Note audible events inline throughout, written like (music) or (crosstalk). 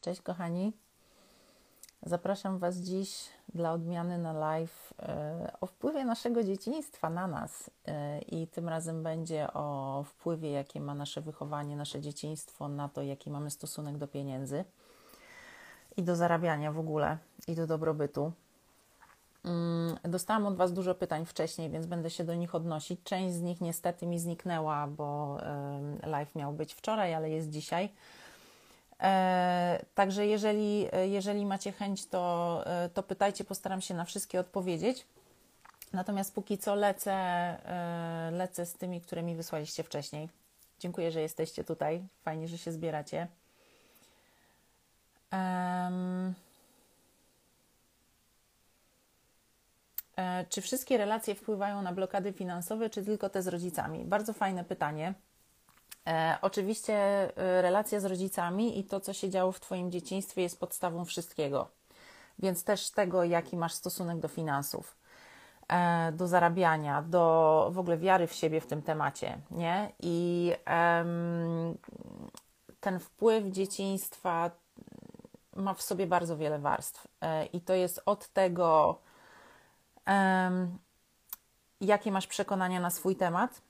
Cześć kochani. Zapraszam Was dziś dla odmiany na live e, o wpływie naszego dzieciństwa na nas. E, I tym razem będzie o wpływie, jaki ma nasze wychowanie, nasze dzieciństwo na to, jaki mamy stosunek do pieniędzy i do zarabiania w ogóle i do dobrobytu. Mm, dostałam od Was dużo pytań wcześniej, więc będę się do nich odnosić. Część z nich niestety mi zniknęła, bo live miał być wczoraj, ale jest dzisiaj. E, także jeżeli, jeżeli macie chęć, to, e, to pytajcie, postaram się na wszystkie odpowiedzieć. Natomiast póki co lecę, e, lecę z tymi, które mi wysłaliście wcześniej. Dziękuję, że jesteście tutaj. Fajnie, że się zbieracie. Um, czy wszystkie relacje wpływają na blokady finansowe, czy tylko te z rodzicami? Bardzo fajne pytanie. E, oczywiście e, relacja z rodzicami i to, co się działo w Twoim dzieciństwie, jest podstawą wszystkiego, więc też tego, jaki masz stosunek do finansów, e, do zarabiania, do w ogóle wiary w siebie w tym temacie, nie? I ten wpływ dzieciństwa ma w sobie bardzo wiele warstw, i to jest od tego, jakie masz przekonania na swój temat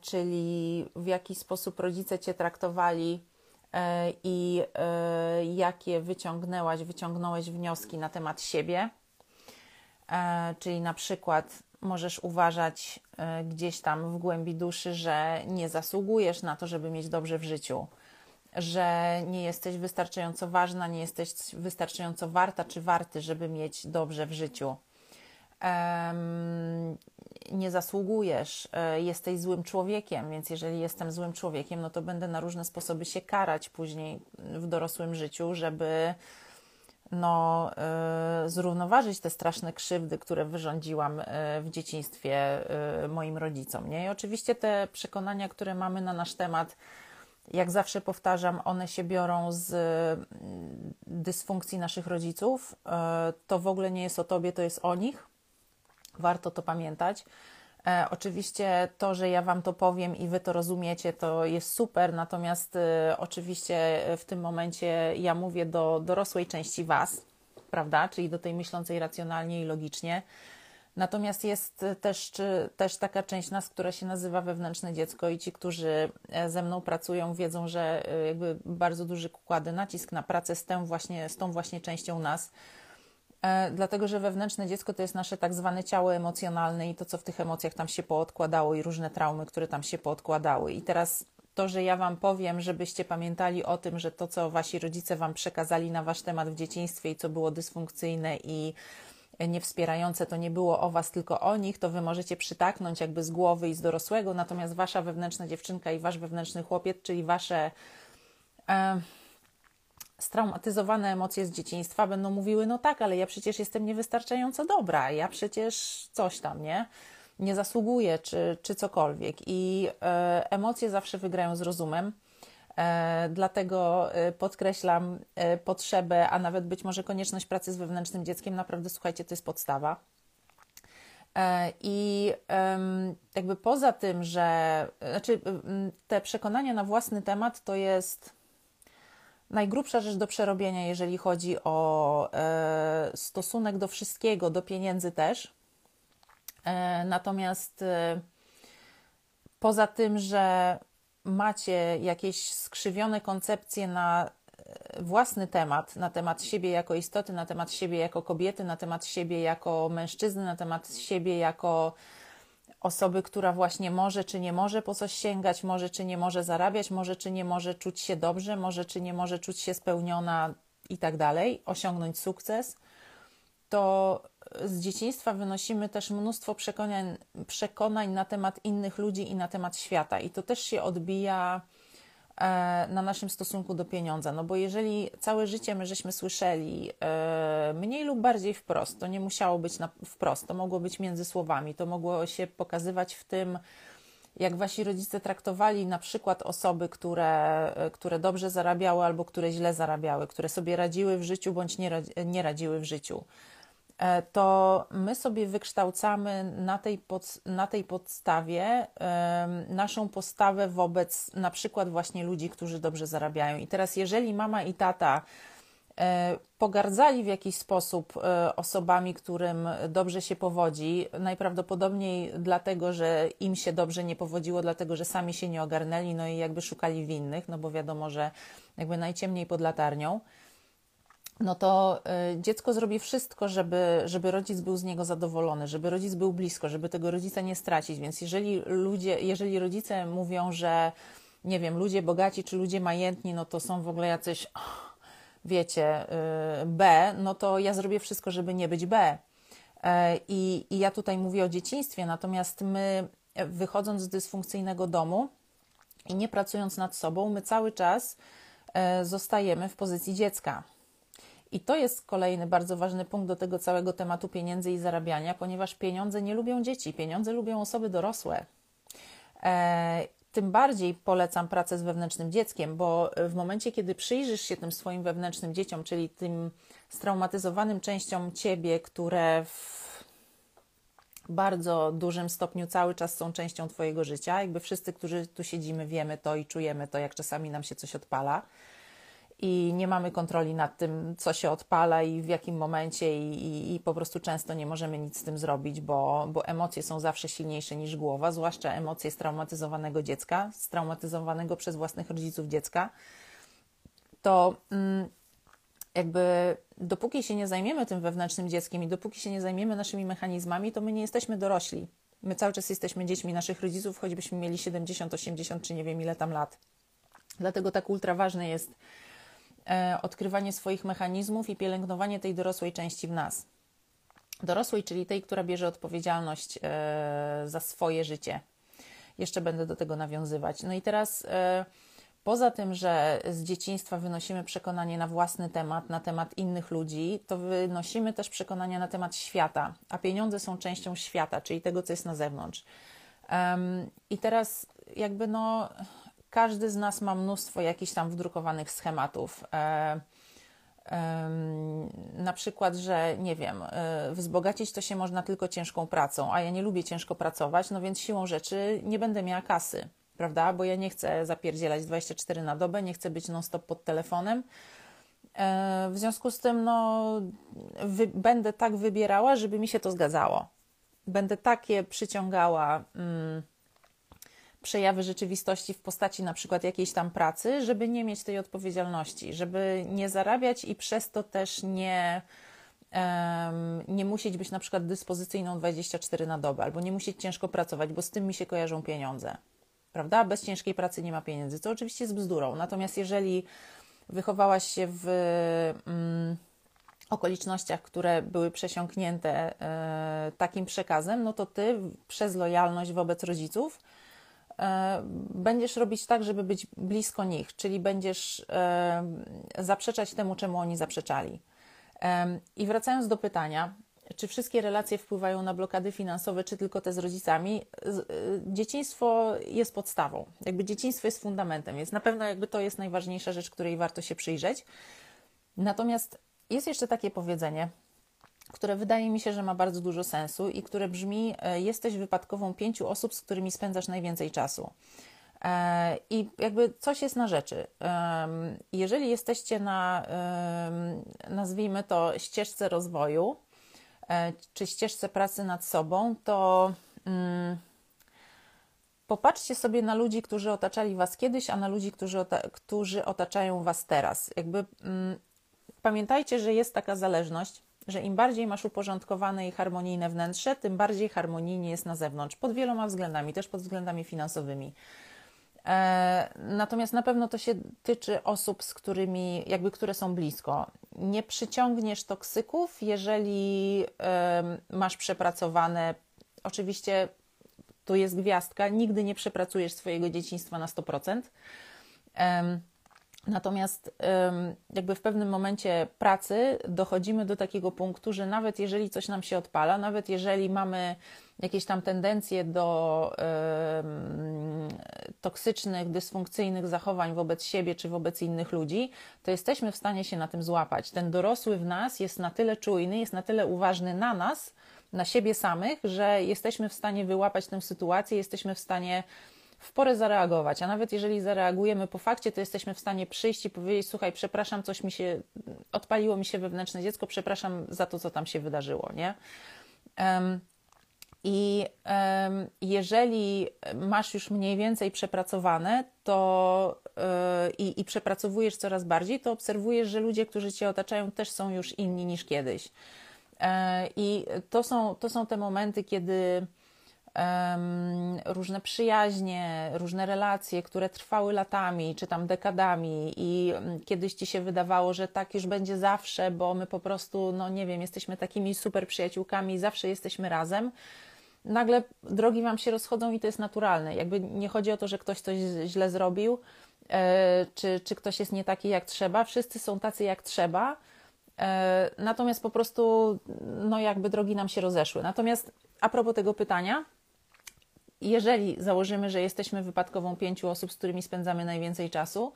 czyli w jaki sposób rodzice cię traktowali e, i e, jakie wyciągnęłaś, wyciągnąłeś wnioski na temat siebie. Czyli na przykład możesz uważać gdzieś tam w głębi duszy, że nie zasługujesz na to, żeby mieć dobrze w życiu, że nie jesteś wystarczająco ważna, nie jesteś wystarczająco warta czy warty, żeby mieć dobrze w życiu nie zasługujesz, e, jesteś złym człowiekiem, więc jeżeli jestem złym człowiekiem, no to będę na różne sposoby się karać później w dorosłym życiu, żeby no, y, zrównoważyć te straszne krzywdy, które wyrządziłam y, w dzieciństwie moim rodzicom. Nie? I oczywiście te przekonania, które mamy na nasz temat, jak zawsze powtarzam, one się biorą z dysfunkcji naszych rodziców. To w ogóle nie jest o tobie, to jest o nich Warto to pamiętać. E, oczywiście to, że ja Wam to powiem i Wy to rozumiecie, to jest super, natomiast e, oczywiście w tym momencie ja mówię do dorosłej części Was, prawda? Czyli do tej myślącej racjonalnie i logicznie. Natomiast jest też, czy, też taka część nas, która się nazywa wewnętrzne dziecko i ci, którzy e, ze mną pracują, wiedzą, że e, jakby bardzo duży kładę nacisk na pracę z, tą właśnie, z tą właśnie częścią nas, E, dlatego że wewnętrzne dziecko to jest nasze tak zwane ciało emocjonalne i to, co w tych emocjach tam się poodkładało i różne traumy, które tam się poodkładały. I teraz to, że ja Wam powiem, żebyście pamiętali o tym, że to, co Wasi rodzice Wam przekazali na Wasz temat w dzieciństwie i co było dysfunkcyjne i niewspierające, to nie było o Was, tylko o nich, to Wy możecie przytaknąć jakby z głowy i z dorosłego, natomiast Wasza wewnętrzna dziewczynka i Wasz wewnętrzny chłopiec, czyli Wasze... E, straumatyzowane emocje z dzieciństwa będą mówiły: No tak, ale ja przecież jestem niewystarczająco dobra, ja przecież coś tam, nie? Nie zasługuję, czy, czy cokolwiek. I e, emocje zawsze wygrają z rozumem. E, dlatego e, podkreślam e, potrzebę, a nawet być może konieczność pracy z wewnętrznym dzieckiem. Naprawdę, słuchajcie, to jest podstawa. E, I jakby poza tym, że znaczy, te przekonania na własny temat to jest najgrubsza rzecz do przerobienia, jeżeli chodzi o e, stosunek do wszystkiego, do pieniędzy też. E, natomiast e, poza tym, że macie jakieś skrzywione koncepcje na e, własny temat, na temat siebie jako istoty, na temat siebie jako kobiety, na temat siebie jako mężczyzny, na temat siebie jako osoby, która właśnie może czy nie może po coś sięgać, może czy nie może zarabiać, może czy nie może czuć się dobrze, może czy nie może czuć się spełniona i tak dalej, osiągnąć sukces, to z dzieciństwa wynosimy też mnóstwo przekonań, przekonań na temat innych ludzi i na temat świata, i to też się odbija na naszym stosunku do pieniądza. No bo jeżeli całe życie my żeśmy słyszeli e, mniej lub bardziej wprost, to nie musiało być na, wprost, to mogło być między słowami, to mogło się pokazywać w tym, jak wasi rodzice traktowali na przykład osoby, które, które dobrze zarabiały albo które źle zarabiały, które sobie radziły w życiu bądź nie, nie radziły w życiu. E, to my sobie wykształcamy na tej, pod, na tej podstawie naszą postawę wobec na przykład właśnie ludzi, którzy dobrze zarabiają. I teraz, jeżeli mama i tata E, pogardzali w jakiś sposób e, osobami, którym dobrze się powodzi, najprawdopodobniej dlatego, że im się dobrze nie powodziło, dlatego, że sami się nie ogarnęli, no i jakby szukali winnych, no bo wiadomo, że jakby najciemniej pod latarnią, no to e, dziecko zrobi wszystko, żeby, żeby rodzic był z niego zadowolony, żeby rodzic był blisko, żeby tego rodzica nie stracić. Więc jeżeli ludzie, jeżeli rodzice mówią, że nie wiem, ludzie bogaci czy ludzie majętni, no to są w ogóle jacyś wiecie, y, B, no to ja zrobię wszystko, żeby nie być B. E, I, I ja tutaj mówię o dzieciństwie, natomiast my, wychodząc z dysfunkcyjnego domu i nie pracując nad sobą, my cały czas e, zostajemy w pozycji dziecka. I to jest kolejny bardzo ważny punkt do tego całego tematu pieniędzy i zarabiania, ponieważ pieniądze nie lubią dzieci, pieniądze lubią osoby dorosłe. E, tym bardziej polecam pracę z wewnętrznym dzieckiem, bo w momencie, kiedy przyjrzysz się tym swoim wewnętrznym dzieciom, czyli tym straumatyzowanym częściom ciebie, które w bardzo dużym stopniu cały czas są częścią Twojego życia, jakby wszyscy, którzy tu siedzimy, wiemy to i czujemy to, jak czasami nam się coś odpala i nie mamy kontroli nad tym, co się odpala i w jakim momencie, i, i, i, po prostu często nie możemy nic z tym zrobić, bo, bo emocje są zawsze silniejsze niż głowa, zwłaszcza emocje straumatyzowanego dziecka, straumatyzowanego przez własnych rodziców dziecka. To mm, jakby dopóki się nie zajmiemy tym wewnętrznym dzieckiem i dopóki się nie zajmiemy naszymi mechanizmami, to my nie jesteśmy dorośli. My cały czas jesteśmy dziećmi naszych rodziców, choćbyśmy mieli 70, 80 czy nie wiem ile tam lat. Dlatego tak ultra ważne jest odkrywanie swoich mechanizmów i pielęgnowanie tej dorosłej części w nas. Dorosłej, czyli tej, która bierze odpowiedzialność e, za swoje życie. Jeszcze będę do tego nawiązywać. No i teraz, e, poza tym, że z dzieciństwa wynosimy przekonanie na własny temat, na temat innych ludzi, to wynosimy też przekonania na temat świata, a pieniądze są częścią świata, czyli tego, co jest na zewnątrz. I teraz, jakby, no każdy z nas ma mnóstwo jakichś tam wdrukowanych schematów. E, na przykład, że nie wiem, e, wzbogacić to się można tylko ciężką pracą, a ja nie lubię ciężko pracować, no więc siłą rzeczy nie będę miała kasy, prawda? Bo ja nie chcę zapierdzielać 24 na dobę, nie chcę być non-stop pod telefonem. E, w związku z tym, no, wy, będę tak wybierała, żeby mi się to zgadzało. Będę takie przyciągała. Mm, przejawy rzeczywistości w postaci na przykład jakiejś tam pracy, żeby nie mieć tej odpowiedzialności, żeby nie zarabiać i przez to też nie, nie musieć być na przykład dyspozycyjną 24 na dobę, albo nie musieć ciężko pracować, bo z tym mi się kojarzą pieniądze. Prawda? Bez ciężkiej pracy nie ma pieniędzy, co oczywiście jest bzdurą. Natomiast jeżeli wychowałaś się w mm, okolicznościach, które były przesiąknięte e, takim przekazem, no to ty przez lojalność wobec rodziców będziesz robić tak, żeby być blisko nich, czyli będziesz e, zaprzeczać temu, czemu oni zaprzeczali. E, I wracając do pytania, czy wszystkie relacje wpływają na blokady finansowe, czy tylko te z rodzicami? Dzieciństwo jest podstawą, jakby dzieciństwo jest fundamentem, więc na pewno jakby to jest najważniejsza rzecz, której warto się przyjrzeć. Natomiast jest jeszcze takie powiedzenie, które wydaje mi się, że ma bardzo dużo sensu i które brzmi: e, Jesteś wypadkową pięciu osób, z którymi spędzasz najwięcej czasu. E, I jakby coś jest na rzeczy. Jeżeli jesteście na, nazwijmy to, ścieżce rozwoju, e, czy ścieżce pracy nad sobą, to mm, popatrzcie sobie na ludzi, którzy otaczali Was kiedyś, a na ludzi, którzy, którzy otaczają Was teraz. Jakby mm, pamiętajcie, że jest taka zależność że im bardziej masz uporządkowane i harmonijne wnętrze, tym bardziej harmonijnie jest na zewnątrz, pod wieloma względami, też pod względami finansowymi. E, natomiast na pewno to się tyczy osób, z którymi, jakby które są blisko. Nie przyciągniesz toksyków, jeżeli masz przepracowane, oczywiście tu jest gwiazdka, nigdy nie przepracujesz swojego dzieciństwa na 100%. E, Natomiast jakby w pewnym momencie pracy dochodzimy do takiego punktu, że nawet jeżeli coś nam się odpala, nawet jeżeli mamy jakieś tam tendencje do toksycznych, dysfunkcyjnych zachowań wobec siebie czy wobec innych ludzi, to jesteśmy w stanie się na tym złapać. Ten dorosły w nas jest na tyle czujny, jest na tyle uważny na nas, na siebie samych, że jesteśmy w stanie wyłapać tę sytuację, jesteśmy w stanie w porę zareagować, a nawet jeżeli zareagujemy po fakcie, to jesteśmy w stanie przyjść i powiedzieć: Słuchaj, przepraszam, coś mi się odpaliło mi się wewnętrzne dziecko, przepraszam za to, co tam się wydarzyło, nie? Um, i um, jeżeli masz już mniej więcej przepracowane, to yy, i przepracowujesz coraz bardziej, to obserwujesz, że ludzie, którzy cię otaczają, też są już inni niż kiedyś. Yy, I to są, to są te momenty, kiedy różne przyjaźnie, różne relacje, które trwały latami czy tam dekadami, i mm, kiedyś ci się wydawało, że tak już będzie zawsze, bo my po prostu, no nie wiem, jesteśmy takimi super przyjaciółkami, zawsze jesteśmy razem. Nagle drogi wam się rozchodzą i to jest naturalne. Jakby nie chodzi o to, że ktoś coś źle zrobił, e, czy, czy ktoś jest nie taki jak trzeba. Wszyscy są tacy jak trzeba. E, natomiast po prostu, no jakby drogi nam się rozeszły. Natomiast a propos tego pytania, jeżeli założymy, że jesteśmy wypadkową pięciu osób, z którymi spędzamy najwięcej czasu,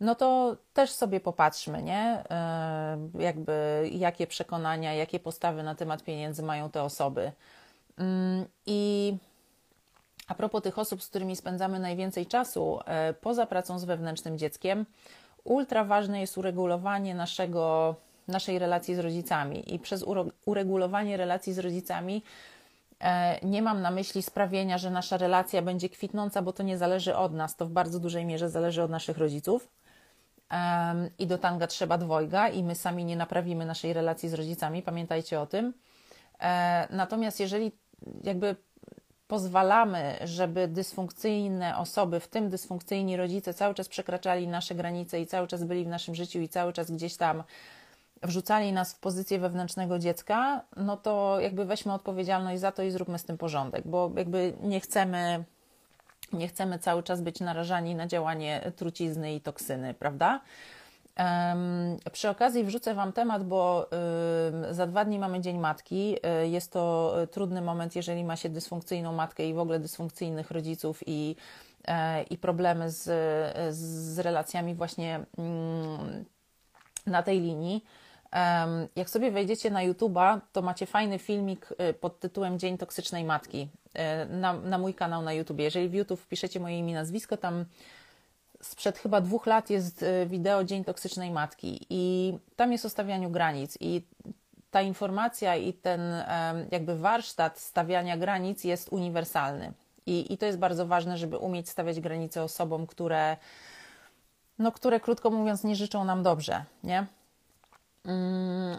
no to też sobie popatrzmy, nie? E, jakby jakie przekonania, jakie postawy na temat pieniędzy mają te osoby. Mm, I a propos tych osób, z którymi spędzamy najwięcej czasu, e, poza pracą z wewnętrznym dzieckiem, ultra ważne jest uregulowanie naszego, naszej relacji z rodzicami. I przez uregulowanie relacji z rodzicami nie mam na myśli sprawienia, że nasza relacja będzie kwitnąca, bo to nie zależy od nas, to w bardzo dużej mierze zależy od naszych rodziców. I do tanga trzeba dwojga, i my sami nie naprawimy naszej relacji z rodzicami, pamiętajcie o tym. E, natomiast jeżeli jakby pozwalamy, żeby dysfunkcyjne osoby, w tym dysfunkcyjni rodzice, cały czas przekraczali nasze granice i cały czas byli w naszym życiu i cały czas gdzieś tam wrzucali nas w pozycję wewnętrznego dziecka, no to jakby weźmy odpowiedzialność za to i zróbmy z tym porządek, bo jakby nie chcemy, nie chcemy cały czas być narażani na działanie trucizny i toksyny, prawda? Przy okazji wrzucę Wam temat, bo za dwa dni mamy Dzień Matki. Um, jest to trudny moment, jeżeli ma się dysfunkcyjną matkę i w ogóle dysfunkcyjnych rodziców i, e, i problemy z, z relacjami właśnie mm, na tej linii. Jak sobie wejdziecie na YouTube'a, to macie fajny filmik y, pod tytułem Dzień Toksycznej Matki y, na, na mój kanał na YouTube. Jeżeli w YouTube wpiszecie moje imię, nazwisko, tam sprzed chyba dwóch lat jest y, wideo Dzień Toksycznej Matki i tam jest o stawianiu granic i ta informacja i ten jakby warsztat stawiania granic jest uniwersalny. I, I to jest bardzo ważne, żeby umieć stawiać granice osobom, które, no, które krótko mówiąc nie życzą nam dobrze, nie? Mm,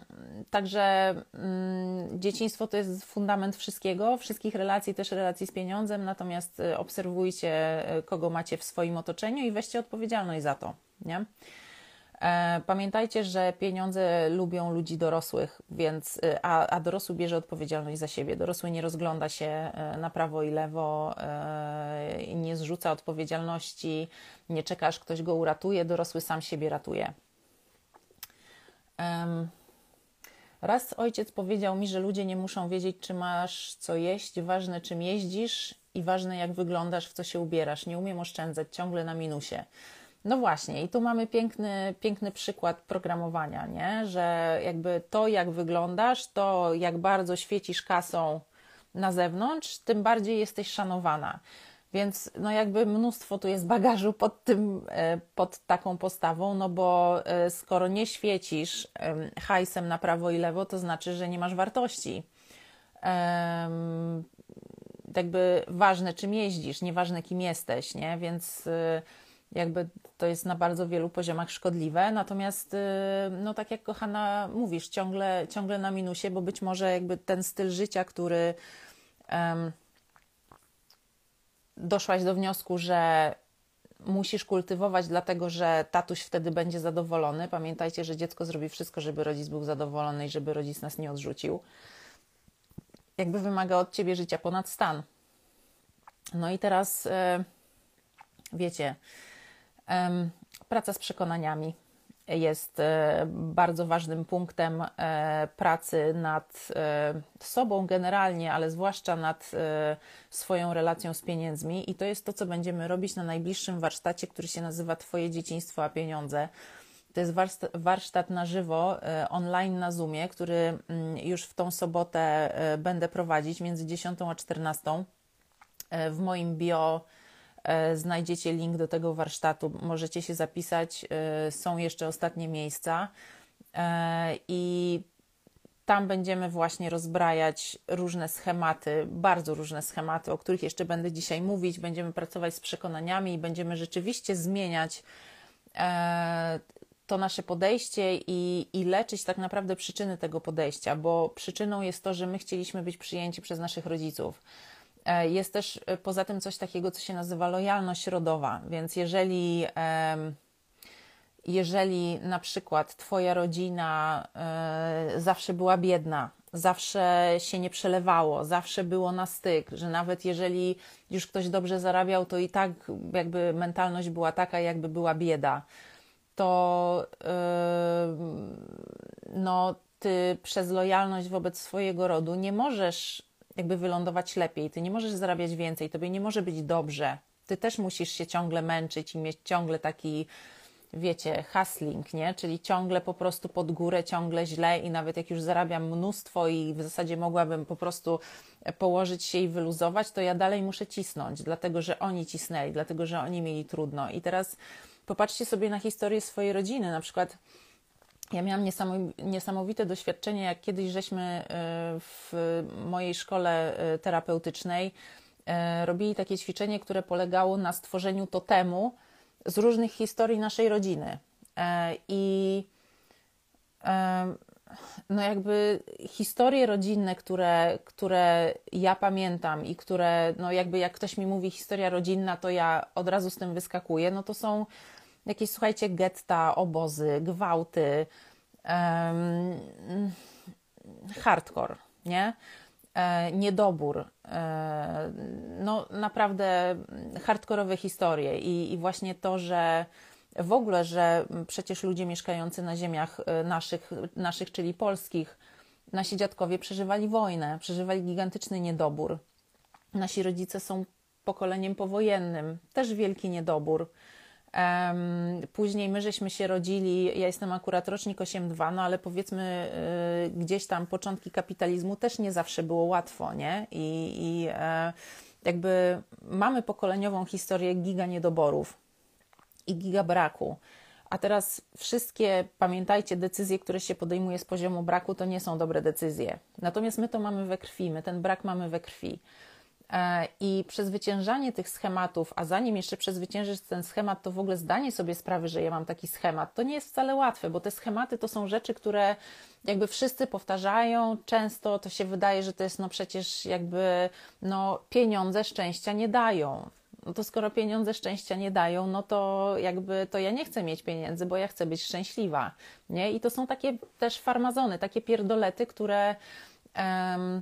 także mm, dzieciństwo to jest fundament wszystkiego, wszystkich relacji, też relacji z pieniądzem, natomiast y, obserwujcie, y, kogo macie w swoim otoczeniu i weźcie odpowiedzialność za to. Nie? E, pamiętajcie, że pieniądze lubią ludzi dorosłych, więc, y, a, a dorosły bierze odpowiedzialność za siebie. Dorosły nie rozgląda się na prawo i lewo, nie zrzuca odpowiedzialności, nie czeka, aż ktoś go uratuje, dorosły sam siebie ratuje. Raz ojciec powiedział mi, że ludzie nie muszą wiedzieć, czy masz co jeść, ważne czym jeździsz i ważne jak wyglądasz, w co się ubierasz. Nie umiem oszczędzać, ciągle na minusie. No właśnie, i tu mamy piękny, piękny przykład programowania, nie? że jakby to, jak wyglądasz, to jak bardzo świecisz kasą na zewnątrz, tym bardziej jesteś szanowana. Więc no jakby mnóstwo tu jest bagażu pod tym, e, pod taką postawą, no bo e, skoro nie świecisz hajsem na prawo i lewo, to znaczy, że nie masz wartości. Jakby ważne, czym jeździsz, nieważne, kim jesteś, nie? Więc e, jakby to jest na bardzo wielu poziomach szkodliwe. Natomiast, no tak jak kochana mówisz, ciągle, ciągle na minusie, bo być może jakby ten styl życia, który doszłaś do wniosku, że musisz kultywować, dlatego że tatuś wtedy będzie zadowolony. Pamiętajcie, że dziecko zrobi wszystko, żeby rodzic był zadowolony i żeby rodzic nas nie odrzucił. Jakby wymaga od ciebie życia ponad stan. No i teraz, e, wiecie, praca z przekonaniami jest e, bardzo ważnym punktem e, pracy nad e, sobą generalnie, ale zwłaszcza nad swoją relacją z pieniędzmi. I to jest to, co będziemy robić na najbliższym warsztacie, który się nazywa Twoje dzieciństwo a pieniądze. To jest warsztat na żywo, online na Zoomie, który mm, już w tą sobotę będę prowadzić między 10 a 14. W moim bio znajdziecie link do tego warsztatu, możecie się zapisać. E, są jeszcze ostatnie miejsca e, i tam będziemy właśnie rozbrajać różne schematy, bardzo różne schematy, o których jeszcze będę dzisiaj mówić. Będziemy pracować z przekonaniami i będziemy rzeczywiście zmieniać to nasze podejście i, i leczyć tak naprawdę przyczyny tego podejścia, bo przyczyną jest to, że my chcieliśmy być przyjęci przez naszych rodziców. E, jest też e, poza tym coś takiego, co się nazywa lojalność rodowa, więc jeżeli, jeżeli na przykład Twoja rodzina e, zawsze była biedna, zawsze się nie przelewało, zawsze było na styk, że nawet jeżeli już ktoś dobrze zarabiał, to i tak jakby mentalność była taka, jakby była bieda, to no, ty przez lojalność wobec swojego rodu nie możesz jakby wylądować lepiej. Ty nie możesz zarabiać więcej, tobie nie może być dobrze. Ty też musisz się ciągle męczyć i mieć ciągle taki, wiecie, hustling, nie? Czyli ciągle po prostu pod górę, ciągle źle i nawet jak już zarabiam mnóstwo i w zasadzie mogłabym po prostu położyć się i wyluzować, to ja dalej muszę cisnąć, dlatego że oni cisnęli, dlatego że oni mieli trudno. I teraz popatrzcie sobie na historię swojej rodziny, na przykład ja miałam niesamowite doświadczenie, jak kiedyś żeśmy e, w mojej szkole e, terapeutycznej e, robili takie ćwiczenie, które polegało na stworzeniu totemu z różnych historii naszej rodziny. I no jakby historie rodzinne, które, które ja pamiętam i które, no jakby jak ktoś mi mówi historia rodzinna, to ja od razu z tym wyskakuję, no to są jakieś, słuchajcie, getta, obozy, gwałty, um, hardcore, nie? E, niedobór, e, no naprawdę hardkorowe historie I, i właśnie to, że w ogóle, że przecież ludzie mieszkający na ziemiach e, naszych, naszych czyli polskich, nasi dziadkowie przeżywali wojnę, przeżywali gigantyczny niedobór. Nasi rodzice są pokoleniem powojennym, też wielki niedobór. Później my żeśmy się rodzili, ja jestem akurat rocznik 8.2, no ale powiedzmy y, gdzieś tam początki kapitalizmu też nie zawsze było łatwo, nie? I, i e, jakby mamy pokoleniową historię giga niedoborów i giga braku. A teraz wszystkie, pamiętajcie, decyzje, które się podejmuje z poziomu braku, to nie są dobre decyzje. Natomiast my to mamy we krwi, my ten brak mamy we krwi. E, I przezwyciężanie tych schematów, a zanim jeszcze przezwyciężyć ten schemat, to w ogóle zdanie sobie sprawy, że ja mam taki schemat, to nie jest wcale łatwe, bo te schematy to są rzeczy, które jakby wszyscy powtarzają, często to się wydaje, że to jest no przecież jakby no pieniądze szczęścia nie dają. No to skoro pieniądze szczęścia nie dają, no to jakby to ja nie chcę mieć pieniędzy, bo ja chcę być szczęśliwa, nie? I to są takie też farmazony, takie pierdolety, które um,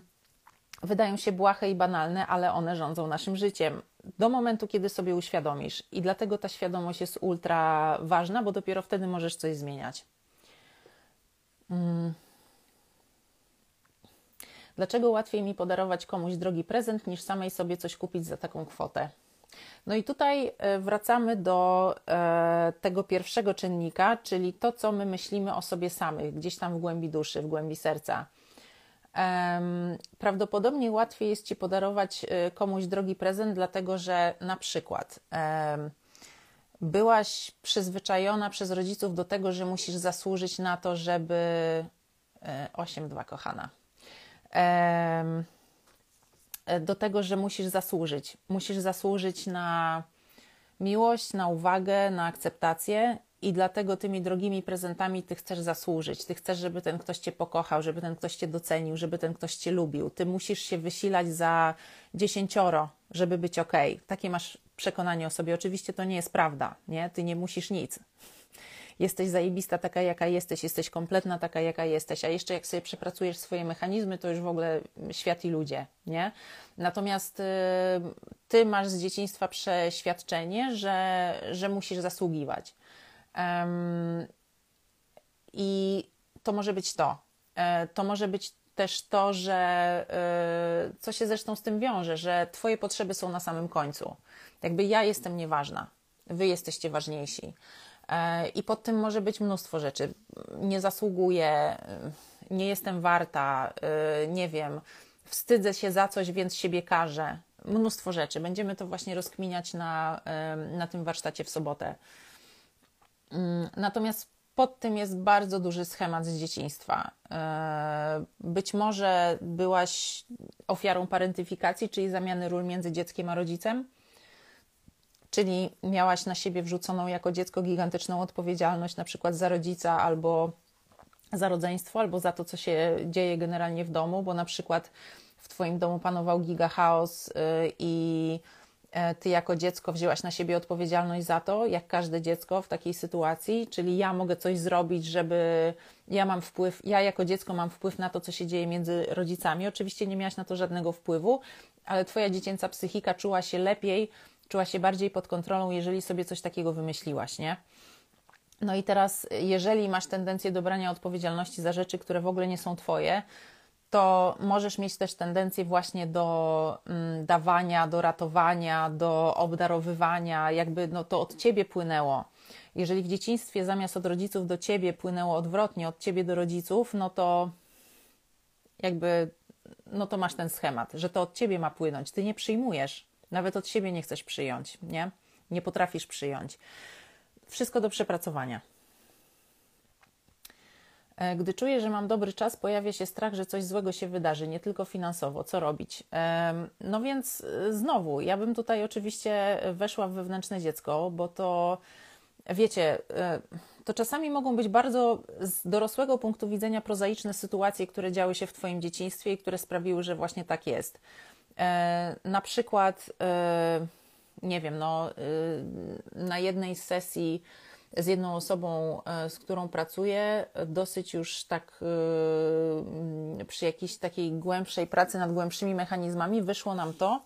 wydają się błahe i banalne, ale one rządzą naszym życiem do momentu, kiedy sobie uświadomisz. I dlatego ta świadomość jest ultra ważna, bo dopiero wtedy możesz coś zmieniać. Hmm. Dlaczego łatwiej mi podarować komuś drogi prezent, niż samej sobie coś kupić za taką kwotę? No i tutaj e, wracamy do e, tego pierwszego czynnika, czyli to, co my myślimy o sobie samych, gdzieś tam w głębi duszy, w głębi serca. Prawdopodobnie łatwiej jest Ci podarować y, komuś drogi prezent, dlatego że na przykład byłaś przyzwyczajona przez rodziców do tego, że musisz zasłużyć na to, żeby 8-2 e, kochana. Do tego, że musisz zasłużyć. Musisz zasłużyć na miłość, na uwagę, na akceptację i dlatego tymi drogimi prezentami ty chcesz zasłużyć. Ty chcesz, żeby ten ktoś cię pokochał, żeby ten ktoś cię docenił, żeby ten ktoś cię lubił. Ty musisz się wysilać za dziesięcioro, żeby być ok. Takie masz przekonanie o sobie. Oczywiście to nie jest prawda, nie? Ty nie musisz nic. Jesteś zajebista taka, jaka jesteś, jesteś kompletna taka, jaka jesteś, a jeszcze jak sobie przepracujesz swoje mechanizmy, to już w ogóle świat i ludzie, nie? Natomiast y, ty masz z dzieciństwa przeświadczenie, że, że musisz zasługiwać I to może być to. E, to może być też to, że e, co się zresztą z tym wiąże, że Twoje potrzeby są na samym końcu. Jakby ja jestem nieważna, Wy jesteście ważniejsi. E, I pod tym może być mnóstwo rzeczy. Nie zasługuję, nie jestem warta, nie wiem, wstydzę się za coś, więc siebie karzę. Mnóstwo rzeczy. Będziemy to właśnie rozkminiać na, na tym warsztacie w sobotę. Mm, natomiast pod tym jest bardzo duży schemat z dzieciństwa. E, być może byłaś ofiarą parentyfikacji, czyli zamiany ról między dzieckiem a rodzicem, czyli miałaś na siebie wrzuconą jako dziecko gigantyczną odpowiedzialność, na przykład za rodzica albo za rodzeństwo, albo za to, co się dzieje generalnie w domu, bo na przykład w Twoim domu panował giga chaos y, i ty jako dziecko wzięłaś na siebie odpowiedzialność za to, jak każde dziecko w takiej sytuacji, czyli ja mogę coś zrobić, żeby ja mam wpływ, ja jako dziecko mam wpływ na to, co się dzieje między rodzicami. Oczywiście nie miałaś na to żadnego wpływu, ale twoja dziecięca psychika czuła się lepiej, czuła się bardziej pod kontrolą, jeżeli sobie coś takiego wymyśliłaś, nie? No i teraz, jeżeli masz tendencję do brania odpowiedzialności za rzeczy, które w ogóle nie są twoje, to możesz mieć też tendencję właśnie do mm, dawania, do ratowania, do obdarowywania, jakby no, to od ciebie płynęło. Jeżeli w dzieciństwie zamiast od rodziców do ciebie płynęło odwrotnie, od ciebie do rodziców, no to jakby no to masz ten schemat, że to od ciebie ma płynąć. Ty nie przyjmujesz, nawet od siebie nie chcesz przyjąć, nie? Nie potrafisz przyjąć. Wszystko do przepracowania. E, gdy czuję, że mam dobry czas, pojawia się strach, że coś złego się wydarzy, nie tylko finansowo. Co robić? No więc e, znowu, ja bym tutaj oczywiście weszła w wewnętrzne dziecko, bo to wiecie, e, to czasami mogą być bardzo z dorosłego punktu widzenia prozaiczne sytuacje, które działy się w Twoim dzieciństwie i które sprawiły, że właśnie tak jest. Na przykład, nie wiem, no, na jednej z sesji z jedną osobą, e, z którą pracuję, dosyć już tak e, przy jakiejś takiej głębszej pracy nad głębszymi mechanizmami wyszło nam to,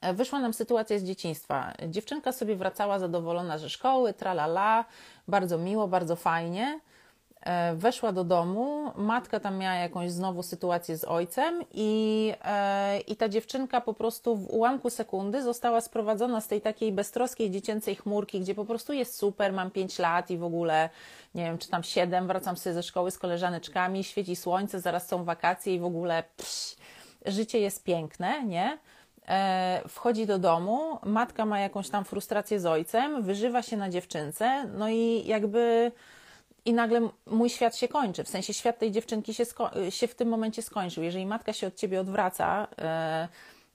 e, wyszła nam sytuacja z dzieciństwa. Dziewczynka sobie wracała zadowolona ze szkoły, tralala, bardzo miło, bardzo fajnie. E, weszła do domu, matka tam miała jakąś znowu sytuację z ojcem i, e, i ta dziewczynka po prostu w ułamku sekundy została sprowadzona z tej takiej beztroskiej dziecięcej chmurki, gdzie po prostu jest super, mam 5 lat i w ogóle nie wiem, czy tam 7, wracam sobie ze szkoły z koleżaneczkami, świeci słońce, zaraz są wakacje i w ogóle psz, życie jest piękne, nie? E, wchodzi do domu, matka ma jakąś tam frustrację z ojcem, wyżywa się na dziewczynce, no i jakby i nagle mój świat się kończy. W sensie świat tej dziewczynki się, się w tym momencie skończył. Jeżeli matka się od ciebie odwraca, e,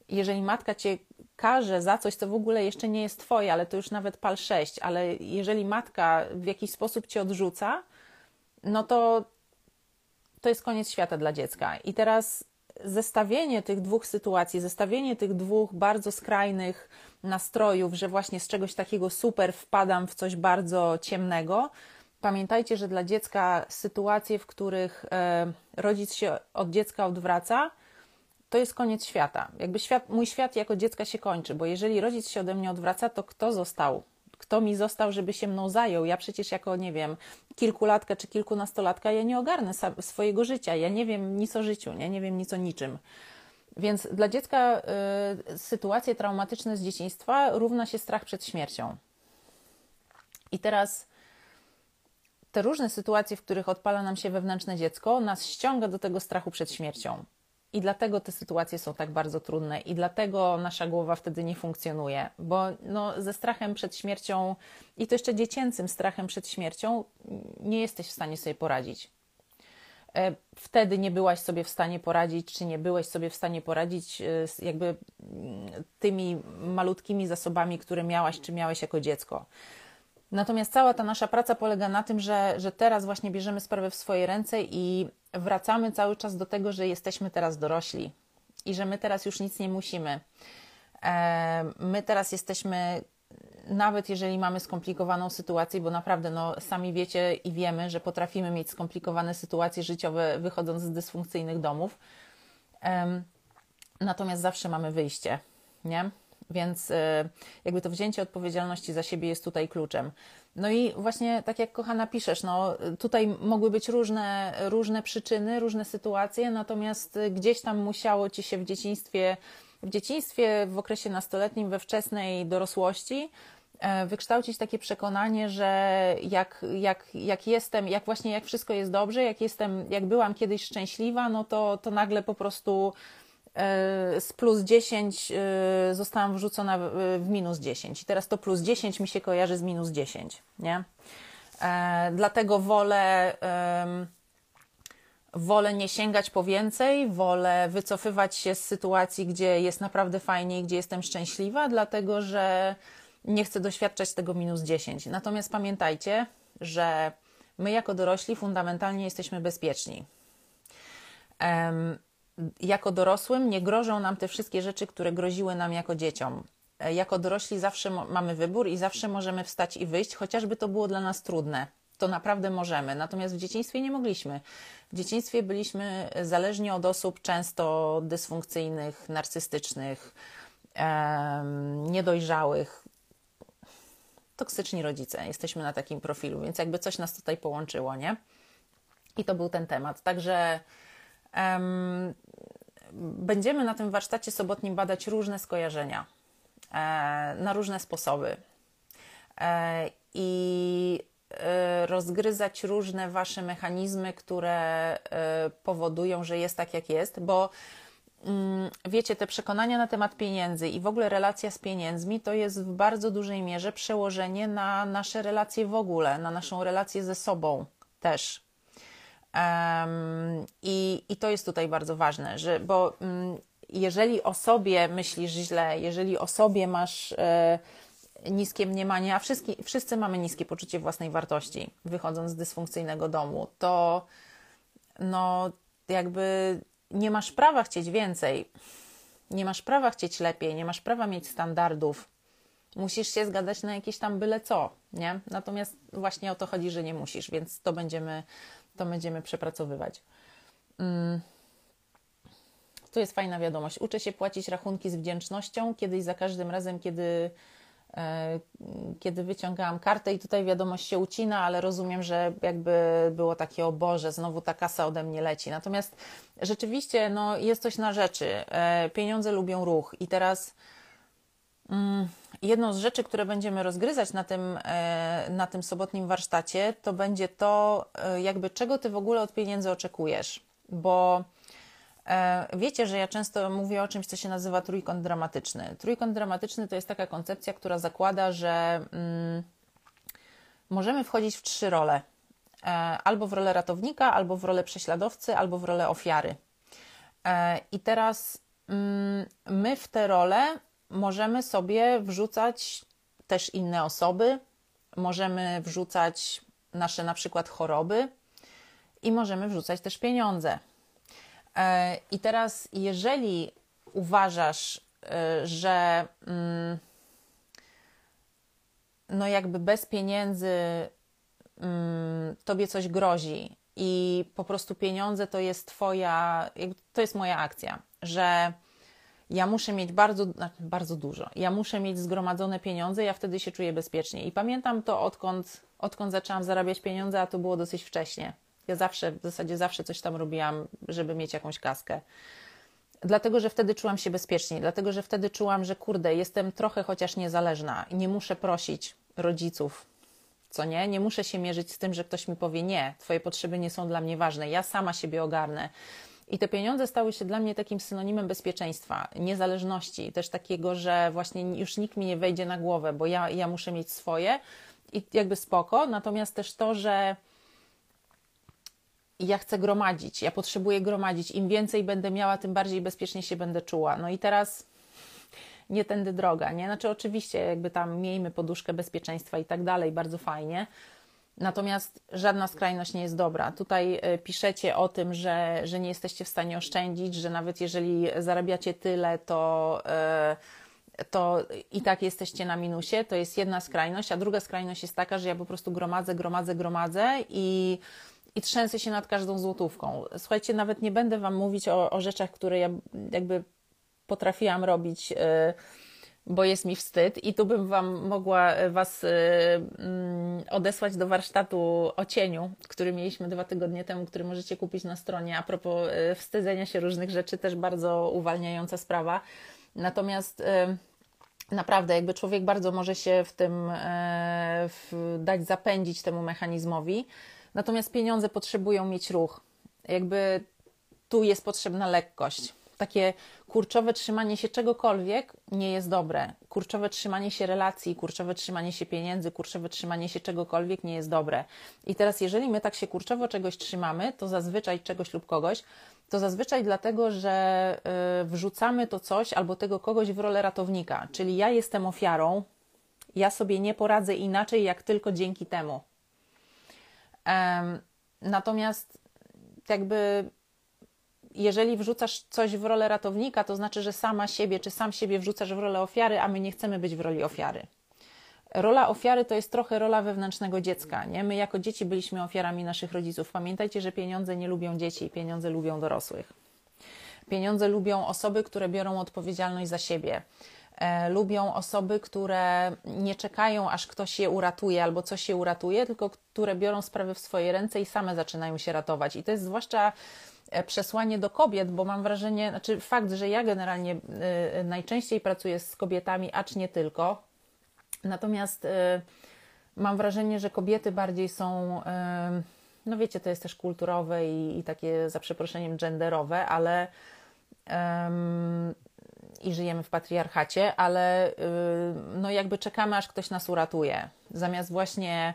jeżeli matka cię każe za coś, co w ogóle jeszcze nie jest twoje, ale to już nawet pal 6, ale jeżeli matka w jakiś sposób cię odrzuca, no to to jest koniec świata dla dziecka. I teraz zestawienie tych dwóch sytuacji, zestawienie tych dwóch bardzo skrajnych nastrojów, że właśnie z czegoś takiego super wpadam w coś bardzo ciemnego, Pamiętajcie, że dla dziecka sytuacje, w których e, rodzic się od dziecka odwraca, to jest koniec świata. Jakby świat, mój świat jako dziecka się kończy, bo jeżeli rodzic się ode mnie odwraca, to kto został? Kto mi został, żeby się mną zajął? Ja przecież jako, nie wiem, kilkulatka czy kilkunastolatka, ja nie ogarnę swojego życia. Ja nie wiem nic o życiu, nie, nie wiem nic o niczym. Więc dla dziecka y, sytuacje traumatyczne z dzieciństwa równa się strach przed śmiercią. I teraz te różne sytuacje, w których odpala nam się wewnętrzne dziecko, nas ściąga do tego strachu przed śmiercią. I dlatego te sytuacje są tak bardzo trudne, i dlatego nasza głowa wtedy nie funkcjonuje, bo no, ze strachem przed śmiercią i to jeszcze dziecięcym strachem przed śmiercią nie jesteś w stanie sobie poradzić. E, wtedy nie byłaś sobie w stanie poradzić, czy nie byłeś sobie w stanie poradzić e, z jakby mm, tymi malutkimi zasobami, które miałaś, czy miałeś jako dziecko. Natomiast cała ta nasza praca polega na tym, że, że teraz właśnie bierzemy sprawę w swoje ręce i wracamy cały czas do tego, że jesteśmy teraz dorośli i że my teraz już nic nie musimy. E, my teraz jesteśmy, nawet jeżeli mamy skomplikowaną sytuację, bo naprawdę no, sami wiecie i wiemy, że potrafimy mieć skomplikowane sytuacje życiowe wychodząc z dysfunkcyjnych domów. Natomiast zawsze mamy wyjście, nie? Więc jakby to wzięcie odpowiedzialności za siebie jest tutaj kluczem. No i właśnie tak jak kochana piszesz, no tutaj mogły być różne, różne przyczyny, różne sytuacje, natomiast gdzieś tam musiało ci się w dzieciństwie, w dzieciństwie, w okresie nastoletnim, we wczesnej dorosłości e, wykształcić takie przekonanie, że jak, jak, jak jestem, jak właśnie jak wszystko jest dobrze, jak jestem, jak byłam kiedyś szczęśliwa, no to, to nagle po prostu z plus 10 e, zostałam wrzucona w minus 10. I teraz to plus 10 mi się kojarzy z minus 10, nie? E, dlatego wolę, wolę nie sięgać po więcej, wolę wycofywać się z sytuacji, gdzie jest naprawdę fajnie i gdzie jestem szczęśliwa, dlatego że nie chcę doświadczać tego minus 10. Natomiast pamiętajcie, że my jako dorośli fundamentalnie jesteśmy bezpieczni jako dorosłym nie grożą nam te wszystkie rzeczy, które groziły nam jako dzieciom. E, jako dorośli zawsze mamy wybór i zawsze możemy wstać i wyjść, chociażby to było dla nas trudne. To naprawdę możemy. Natomiast w dzieciństwie nie mogliśmy. W dzieciństwie byliśmy zależni od osób często dysfunkcyjnych, narcystycznych, niedojrzałych. Toksyczni rodzice. Jesteśmy na takim profilu, więc jakby coś nas tutaj połączyło, nie? I to był ten temat. Także Będziemy na tym warsztacie sobotnim badać różne skojarzenia e, na różne sposoby e, i e, rozgryzać różne wasze mechanizmy, które powodują, że jest tak, jak jest, bo mm, wiecie, te przekonania na temat pieniędzy i w ogóle relacja z pieniędzmi to jest w bardzo dużej mierze przełożenie na nasze relacje w ogóle, na naszą relację ze sobą też. I, I to jest tutaj bardzo ważne, że, bo um, jeżeli o sobie myślisz źle, jeżeli o sobie masz e, niskie mniemanie, a wszyscy, wszyscy mamy niskie poczucie własnej wartości, wychodząc z dysfunkcyjnego domu, to no jakby nie masz prawa chcieć więcej, nie masz prawa chcieć lepiej, nie masz prawa mieć standardów. Musisz się zgadzać na jakieś tam byle co, nie? Natomiast właśnie o to chodzi, że nie musisz, więc to będziemy to będziemy przepracowywać. Mm. Tu jest fajna wiadomość. Uczę się płacić rachunki z wdzięcznością. Kiedyś za każdym razem, kiedy, e, kiedy wyciągałam kartę, i tutaj wiadomość się ucina, ale rozumiem, że jakby było takie, o Boże, znowu ta kasa ode mnie leci. Natomiast rzeczywiście no, jest coś na rzeczy. E, pieniądze lubią ruch, i teraz. Mm, Jedną z rzeczy, które będziemy rozgryzać na tym, e, na tym sobotnim warsztacie, to będzie to, e, jakby czego ty w ogóle od pieniędzy oczekujesz. Bo e, wiecie, że ja często mówię o czymś, co się nazywa trójkąt dramatyczny. Trójkąt dramatyczny to jest taka koncepcja, która zakłada, że mm, możemy wchodzić w trzy role. Albo w rolę ratownika, albo w rolę prześladowcy, albo w rolę ofiary. I teraz mm, my w te role możemy sobie wrzucać też inne osoby, możemy wrzucać nasze na przykład choroby i możemy wrzucać też pieniądze. E, I teraz, jeżeli uważasz, e, że mm, no jakby bez pieniędzy mm, tobie coś grozi i po prostu pieniądze to jest twoja, to jest moja akcja, że ja muszę mieć bardzo, znaczy bardzo dużo. Ja muszę mieć zgromadzone pieniądze, ja wtedy się czuję bezpiecznie. I pamiętam to, odkąd, odkąd zaczęłam zarabiać pieniądze, a to było dosyć wcześnie. Ja zawsze, w zasadzie zawsze coś tam robiłam, żeby mieć jakąś kaskę. Dlatego, że wtedy czułam się bezpiecznie, dlatego, że wtedy czułam, że kurde, jestem trochę chociaż niezależna i nie muszę prosić rodziców, co nie? Nie muszę się mierzyć z tym, że ktoś mi powie: Nie, Twoje potrzeby nie są dla mnie ważne, ja sama siebie ogarnę. I te pieniądze stały się dla mnie takim synonimem bezpieczeństwa, niezależności, też takiego, że właśnie już nikt mi nie wejdzie na głowę, bo ja, ja muszę mieć swoje i jakby spoko. Natomiast też to, że ja chcę gromadzić, ja potrzebuję gromadzić. Im więcej będę miała, tym bardziej bezpiecznie się będę czuła. No i teraz nie tędy droga, nie? Znaczy oczywiście jakby tam miejmy poduszkę bezpieczeństwa i tak dalej, bardzo fajnie, Natomiast żadna skrajność nie jest dobra. Tutaj e, piszecie o tym, że, że nie jesteście w stanie oszczędzić, że nawet jeżeli zarabiacie tyle, to, e, to i tak jesteście na minusie. To jest jedna skrajność, a druga skrajność jest taka, że ja po prostu gromadzę, gromadzę, gromadzę i, i trzęsę się nad każdą złotówką. Słuchajcie, nawet nie będę Wam mówić o, o rzeczach, które ja jakby potrafiłam robić. Yy, bo jest mi wstyd i tu bym Wam mogła Was mm, odesłać do warsztatu o cieniu, który mieliśmy dwa tygodnie temu, który możecie kupić na stronie. A propos wstydzenia się różnych rzeczy, też bardzo uwalniająca sprawa. Natomiast naprawdę, jakby człowiek bardzo może się w tym w, dać zapędzić temu mechanizmowi. Natomiast pieniądze potrzebują mieć ruch. Jakby tu jest potrzebna lekkość. Takie kurczowe trzymanie się czegokolwiek nie jest dobre. Kurczowe trzymanie się relacji, kurczowe trzymanie się pieniędzy, kurczowe trzymanie się czegokolwiek nie jest dobre. I teraz, jeżeli my tak się kurczowo czegoś trzymamy, to zazwyczaj czegoś lub kogoś, to zazwyczaj dlatego, że y, wrzucamy to coś albo tego kogoś w rolę ratownika. Czyli ja jestem ofiarą, ja sobie nie poradzę inaczej, jak tylko dzięki temu. Natomiast jakby jeżeli wrzucasz coś w rolę ratownika, to znaczy, że sama siebie czy sam siebie wrzucasz w rolę ofiary, a my nie chcemy być w roli ofiary. Rola ofiary to jest trochę rola wewnętrznego dziecka. Nie? My jako dzieci byliśmy ofiarami naszych rodziców. Pamiętajcie, że pieniądze nie lubią dzieci, pieniądze lubią dorosłych. Pieniądze lubią osoby, które biorą odpowiedzialność za siebie. E, lubią osoby, które nie czekają, aż ktoś je uratuje albo coś się uratuje, tylko które biorą sprawy w swoje ręce i same zaczynają się ratować. I to jest zwłaszcza przesłanie do kobiet, bo mam wrażenie, znaczy fakt, że ja generalnie y, najczęściej pracuję z kobietami, acz nie tylko. Natomiast y, mam wrażenie, że kobiety bardziej są, no wiecie, to jest też kulturowe i, i takie za przeproszeniem genderowe, ale i żyjemy w patriarchacie, ale y, no jakby czekamy, aż ktoś nas uratuje. Zamiast właśnie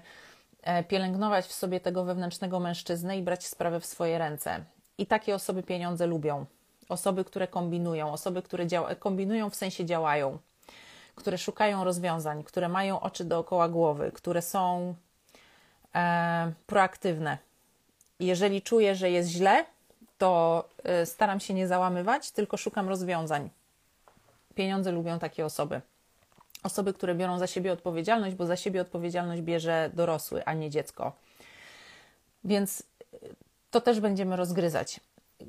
e, pielęgnować w sobie tego wewnętrznego mężczyznę i brać sprawę w swoje ręce. I takie osoby pieniądze lubią. Osoby, które kombinują, osoby, które kombinują w sensie działają, które szukają rozwiązań, które mają oczy dookoła głowy, które są e, proaktywne. Jeżeli czuję, że jest źle, to e, staram się nie załamywać, tylko szukam rozwiązań. Pieniądze lubią takie osoby. Osoby, które biorą za siebie odpowiedzialność, bo za siebie odpowiedzialność bierze dorosły, a nie dziecko. Więc to też będziemy rozgryzać.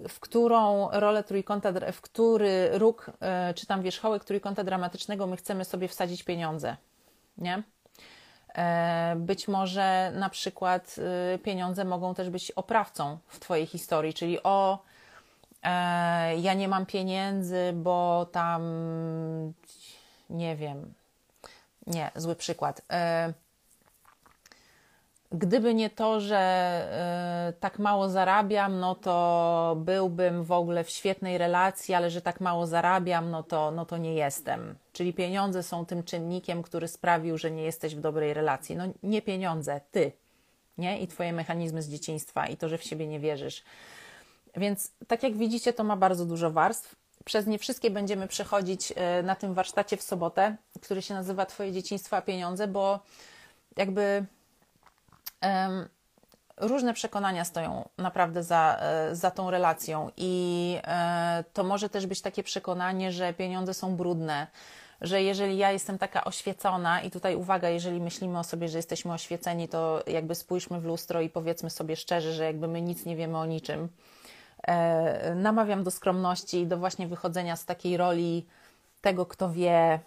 W którą rolę trójkąta, w który róg, e, czy tam wierzchołek trójkąta dramatycznego my chcemy sobie wsadzić pieniądze, nie? E, być może na przykład e, pieniądze mogą też być oprawcą w Twojej historii, czyli o ja nie mam pieniędzy, bo tam nie wiem. Nie, zły przykład. Gdyby nie to, że e, tak mało zarabiam, no to byłbym w ogóle w świetnej relacji, ale że tak mało zarabiam, no to, no to nie jestem. Czyli pieniądze są tym czynnikiem, który sprawił, że nie jesteś w dobrej relacji. No nie pieniądze, ty, nie? I twoje mechanizmy z dzieciństwa i to, że w siebie nie wierzysz. Więc tak jak widzicie, to ma bardzo dużo warstw. Przez nie wszystkie będziemy przechodzić e, na tym warsztacie w sobotę, który się nazywa Twoje dzieciństwo a pieniądze, bo jakby różne przekonania stoją naprawdę za, e, za tą relacją i e, to może też być takie przekonanie, że pieniądze są brudne, że jeżeli ja jestem taka oświecona, i tutaj uwaga, jeżeli myślimy o sobie, że jesteśmy oświeceni, to jakby spójrzmy w lustro i powiedzmy sobie szczerze, że jakby my nic nie wiemy o niczym. E, namawiam do skromności i do właśnie wychodzenia z takiej roli tego, kto wie,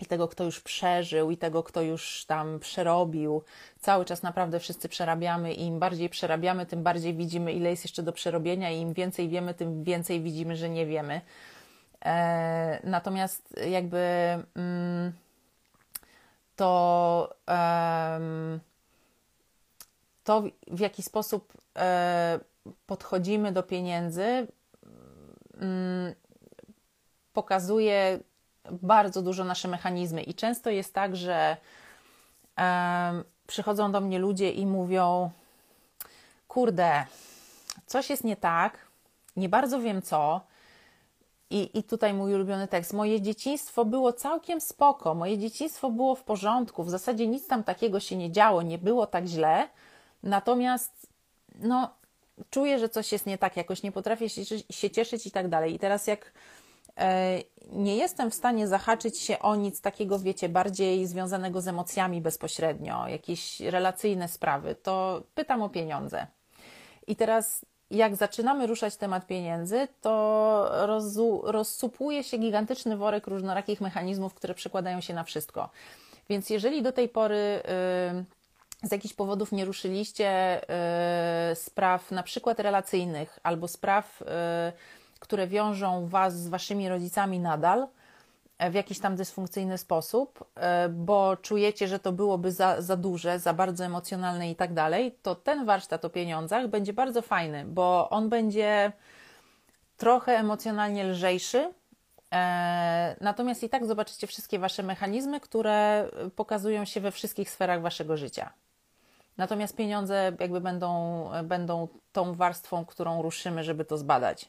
i tego, kto już przeżył, i tego, kto już tam przerobił. Cały czas naprawdę wszyscy przerabiamy i im bardziej przerabiamy, tym bardziej widzimy, ile jest jeszcze do przerobienia, i im więcej wiemy, tym więcej widzimy, że nie wiemy. E, natomiast jakby mm, to, to w jaki sposób e, podchodzimy do pieniędzy, mm, pokazuje bardzo dużo nasze mechanizmy. I często jest tak, że przychodzą do mnie ludzie i mówią: Kurde, coś jest nie tak, nie bardzo wiem co. I, I tutaj mój ulubiony tekst. Moje dzieciństwo było całkiem spoko, moje dzieciństwo było w porządku, w zasadzie nic tam takiego się nie działo, nie było tak źle. Natomiast, no, czuję, że coś jest nie tak, jakoś nie potrafię się, się cieszyć i tak dalej. I teraz jak nie jestem w stanie zahaczyć się o nic takiego, wiecie, bardziej związanego z emocjami bezpośrednio, jakieś relacyjne sprawy, to pytam o pieniądze. I teraz jak zaczynamy ruszać temat pieniędzy, to rozsupuje się gigantyczny worek różnorakich mechanizmów, które przekładają się na wszystko. Więc jeżeli do tej pory yy, z jakichś powodów nie ruszyliście yy, spraw na przykład relacyjnych albo spraw, yy, które wiążą Was z Waszymi rodzicami nadal, w jakiś tam dysfunkcyjny sposób, e, bo czujecie, że to byłoby za, za duże, za bardzo emocjonalne i tak dalej, to ten warsztat o pieniądzach będzie bardzo fajny, bo on będzie trochę emocjonalnie lżejszy. E, natomiast i tak zobaczycie wszystkie Wasze mechanizmy, które pokazują się we wszystkich sferach Waszego życia. Natomiast pieniądze jakby będą, będą tą warstwą, którą ruszymy, żeby to zbadać.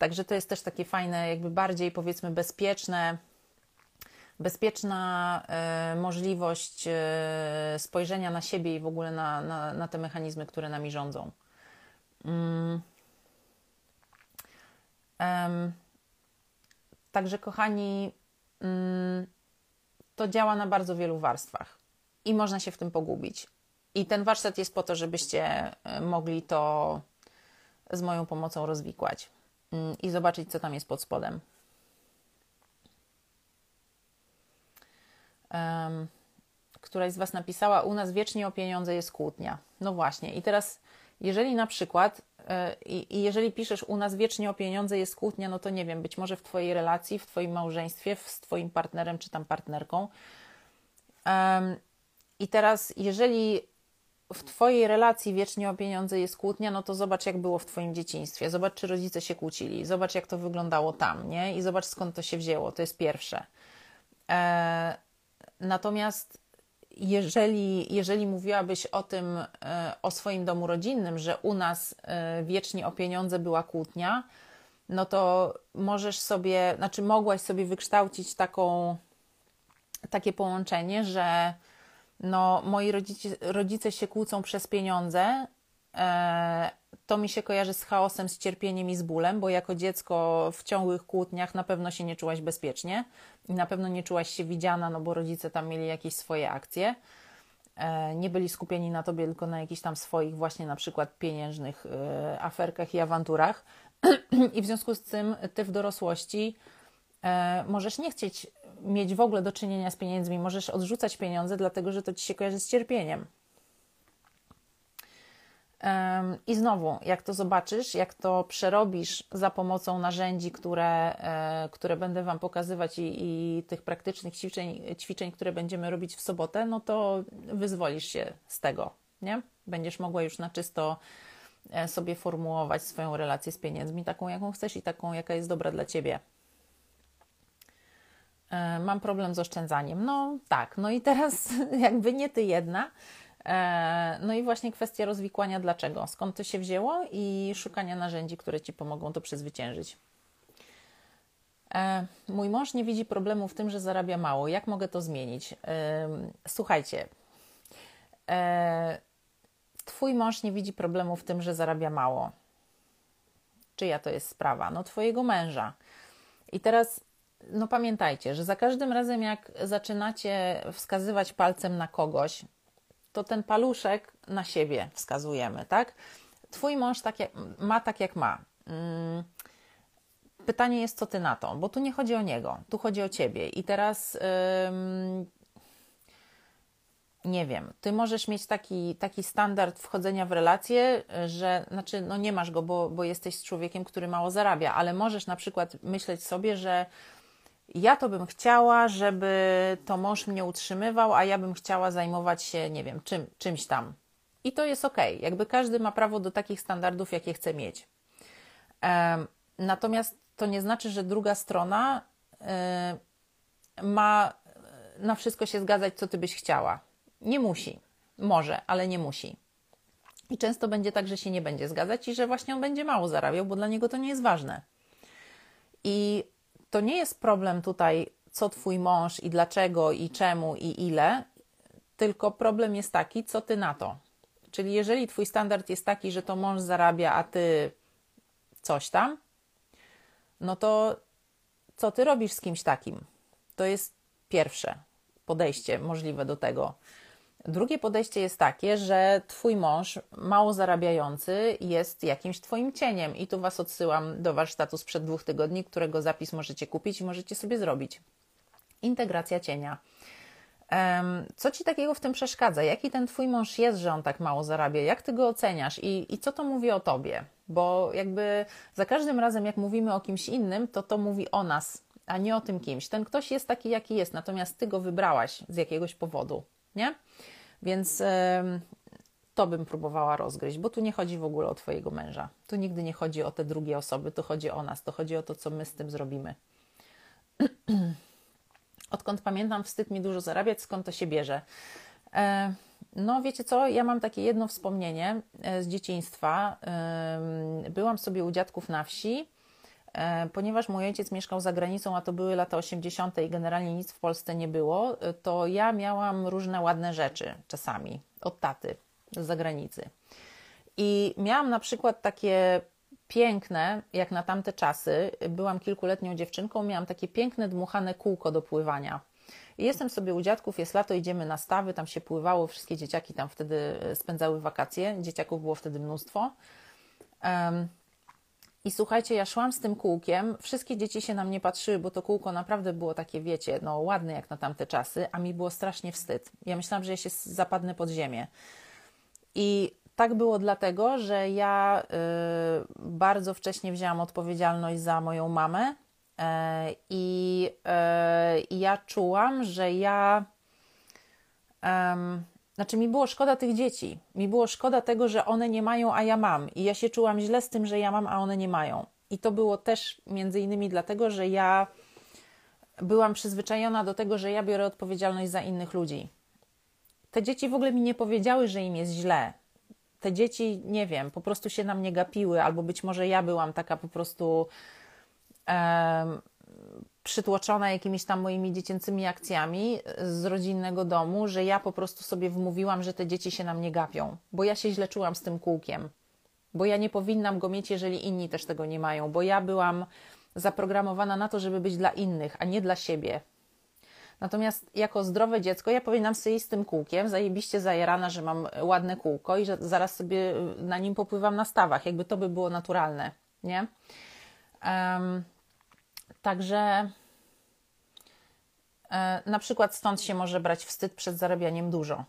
Także to jest też takie fajne, jakby bardziej powiedzmy bezpieczne, bezpieczna e, możliwość e, spojrzenia na siebie i w ogóle na, na, na te mechanizmy, które nami rządzą. Mm. Także, kochani, mm, to działa na bardzo wielu warstwach i można się w tym pogubić. I ten warsztat jest po to, żebyście e, mogli to z moją pomocą rozwikłać. Mm, i zobaczyć, co tam jest pod spodem. Um, któraś z Was napisała, u nas wiecznie o pieniądze jest kłótnia. No właśnie. I teraz, jeżeli na przykład, yy, i jeżeli piszesz, u nas wiecznie o pieniądze jest kłótnia, no to nie wiem, być może w Twojej relacji, w Twoim małżeństwie, z Twoim partnerem czy tam partnerką. Um, I teraz, jeżeli w Twojej relacji wiecznie o pieniądze jest kłótnia, no to zobacz, jak było w Twoim dzieciństwie. Zobacz, czy rodzice się kłócili. Zobacz, jak to wyglądało tam, nie? I zobacz, skąd to się wzięło. To jest pierwsze. E, natomiast jeżeli, jeżeli mówiłabyś o tym, e, o swoim domu rodzinnym, że u nas e, wiecznie o pieniądze była kłótnia, no to możesz sobie, znaczy mogłaś sobie wykształcić taką, takie połączenie, że no, moi rodzice, rodzice się kłócą przez pieniądze, e, to mi się kojarzy z chaosem, z cierpieniem i z bólem, bo jako dziecko w ciągłych kłótniach na pewno się nie czułaś bezpiecznie i na pewno nie czułaś się widziana, no bo rodzice tam mieli jakieś swoje akcje. E, nie byli skupieni na tobie, tylko na jakichś tam swoich, właśnie na przykład pieniężnych e, aferkach i awanturach. (clears throat) I w związku z tym ty w dorosłości możesz nie chcieć mieć w ogóle do czynienia z pieniędzmi, możesz odrzucać pieniądze, dlatego że to ci się kojarzy z cierpieniem. I znowu, jak to zobaczysz, jak to przerobisz za pomocą narzędzi, które, e, które będę Wam pokazywać i, i tych praktycznych ćwiczeń, ćwiczeń, które będziemy robić w sobotę, no to wyzwolisz się z tego, nie? Będziesz mogła już na czysto e, sobie formułować swoją relację z pieniędzmi, taką jaką chcesz i taką, jaka jest dobra dla Ciebie. E, mam problem z oszczędzaniem. No tak, no i teraz (laughs) jakby nie ty jedna. E, no i właśnie kwestia rozwikłania dlaczego, skąd to się wzięło i szukania narzędzi, które ci pomogą to przezwyciężyć. E, mój mąż nie widzi problemu w tym, że zarabia mało. Jak mogę to zmienić? Słuchajcie, twój mąż nie widzi problemu w tym, że zarabia mało. Czyja to jest sprawa? No, twojego męża. I teraz no pamiętajcie, że za każdym razem, jak zaczynacie wskazywać palcem na kogoś, to ten paluszek na siebie wskazujemy, tak? Twój mąż tak jak, ma tak, jak ma. Mm. Pytanie jest, co ty na to, bo tu nie chodzi o niego, tu chodzi o ciebie. I teraz ym, nie wiem, ty możesz mieć taki, taki standard wchodzenia w relację, że znaczy, no nie masz go, bo, bo jesteś człowiekiem, który mało zarabia, ale możesz na przykład myśleć sobie, że ja to bym chciała, żeby to mąż mnie utrzymywał, a ja bym chciała zajmować się, nie wiem, czym, czymś tam. I to jest ok. Jakby każdy ma prawo do takich standardów, jakie chce mieć. natomiast to nie znaczy, że druga strona ma na wszystko się zgadzać, co ty byś chciała. Nie musi. Może, ale nie musi. I często będzie tak, że się nie będzie zgadzać i że właśnie on będzie mało zarabiał, bo dla niego to nie jest ważne. I to nie jest problem tutaj, co twój mąż i dlaczego i czemu i ile, tylko problem jest taki, co ty na to. Czyli jeżeli twój standard jest taki, że to mąż zarabia, a ty coś tam, no to co ty robisz z kimś takim? To jest pierwsze podejście możliwe do tego. Drugie podejście jest takie, że twój mąż, mało zarabiający, jest jakimś twoim cieniem. I tu was odsyłam do warsztatu sprzed dwóch tygodni, którego zapis możecie kupić i możecie sobie zrobić. Integracja cienia. Co ci takiego w tym przeszkadza? Jaki ten twój mąż jest, że on tak mało zarabia? Jak ty go oceniasz i, i co to mówi o tobie? Bo jakby za każdym razem, jak mówimy o kimś innym, to to mówi o nas, a nie o tym kimś. Ten ktoś jest taki, jaki jest, natomiast ty go wybrałaś z jakiegoś powodu, nie? Więc to bym próbowała rozgryźć, bo tu nie chodzi w ogóle o Twojego męża. Tu nigdy nie chodzi o te drugie osoby, tu chodzi o nas, to chodzi o to, co my z tym zrobimy. (clears throat) Odkąd pamiętam, wstyd mi dużo zarabiać, skąd to się bierze? E, no, wiecie co, ja mam takie jedno wspomnienie e, z dzieciństwa. Byłam sobie u dziadków na wsi, ponieważ mój ojciec mieszkał za granicą, a to były lata 80. i generalnie nic w Polsce nie było, to ja miałam różne ładne rzeczy czasami od taty z zagranicy. I miałam na przykład takie piękne, jak na tamte czasy, byłam kilkuletnią dziewczynką, miałam takie piękne, dmuchane kółko do pływania. I jestem sobie u dziadków, jest lato, idziemy na stawy, tam się pływało, wszystkie dzieciaki tam wtedy spędzały wakacje, dzieciaków było wtedy mnóstwo. I słuchajcie, ja szłam z tym kółkiem, wszystkie dzieci się na mnie patrzyły, bo to kółko naprawdę było takie, wiecie, no ładne jak na tamte czasy, a mi było strasznie wstyd. Ja myślałam, że ja się zapadnę pod ziemię. I tak było dlatego, że ja y, bardzo wcześnie wzięłam odpowiedzialność za moją mamę y, i y, ja czułam, że ja. Znaczy, mi było szkoda tych dzieci. Mi było szkoda tego, że one nie mają, a ja mam. I ja się czułam źle z tym, że ja mam, a one nie mają. I to było też między innymi dlatego, że ja byłam przyzwyczajona do tego, że ja biorę odpowiedzialność za innych ludzi. Te dzieci w ogóle mi nie powiedziały, że im jest źle te dzieci, nie wiem, po prostu się na mnie gapiły, albo być może ja byłam taka po prostu e, przytłoczona jakimiś tam moimi dziecięcymi akcjami z rodzinnego domu, że ja po prostu sobie wmówiłam, że te dzieci się na mnie gapią, bo ja się źle czułam z tym kółkiem, bo ja nie powinnam go mieć, jeżeli inni też tego nie mają, bo ja byłam zaprogramowana na to, żeby być dla innych, a nie dla siebie. Natomiast jako zdrowe dziecko ja powinnam sobie z tym kółkiem, zajebiście zajerana, że mam ładne kółko i że zaraz sobie na nim popływam na stawach, jakby to by było naturalne, nie? Um, także e, na przykład stąd się może brać wstyd przed zarabianiem dużo,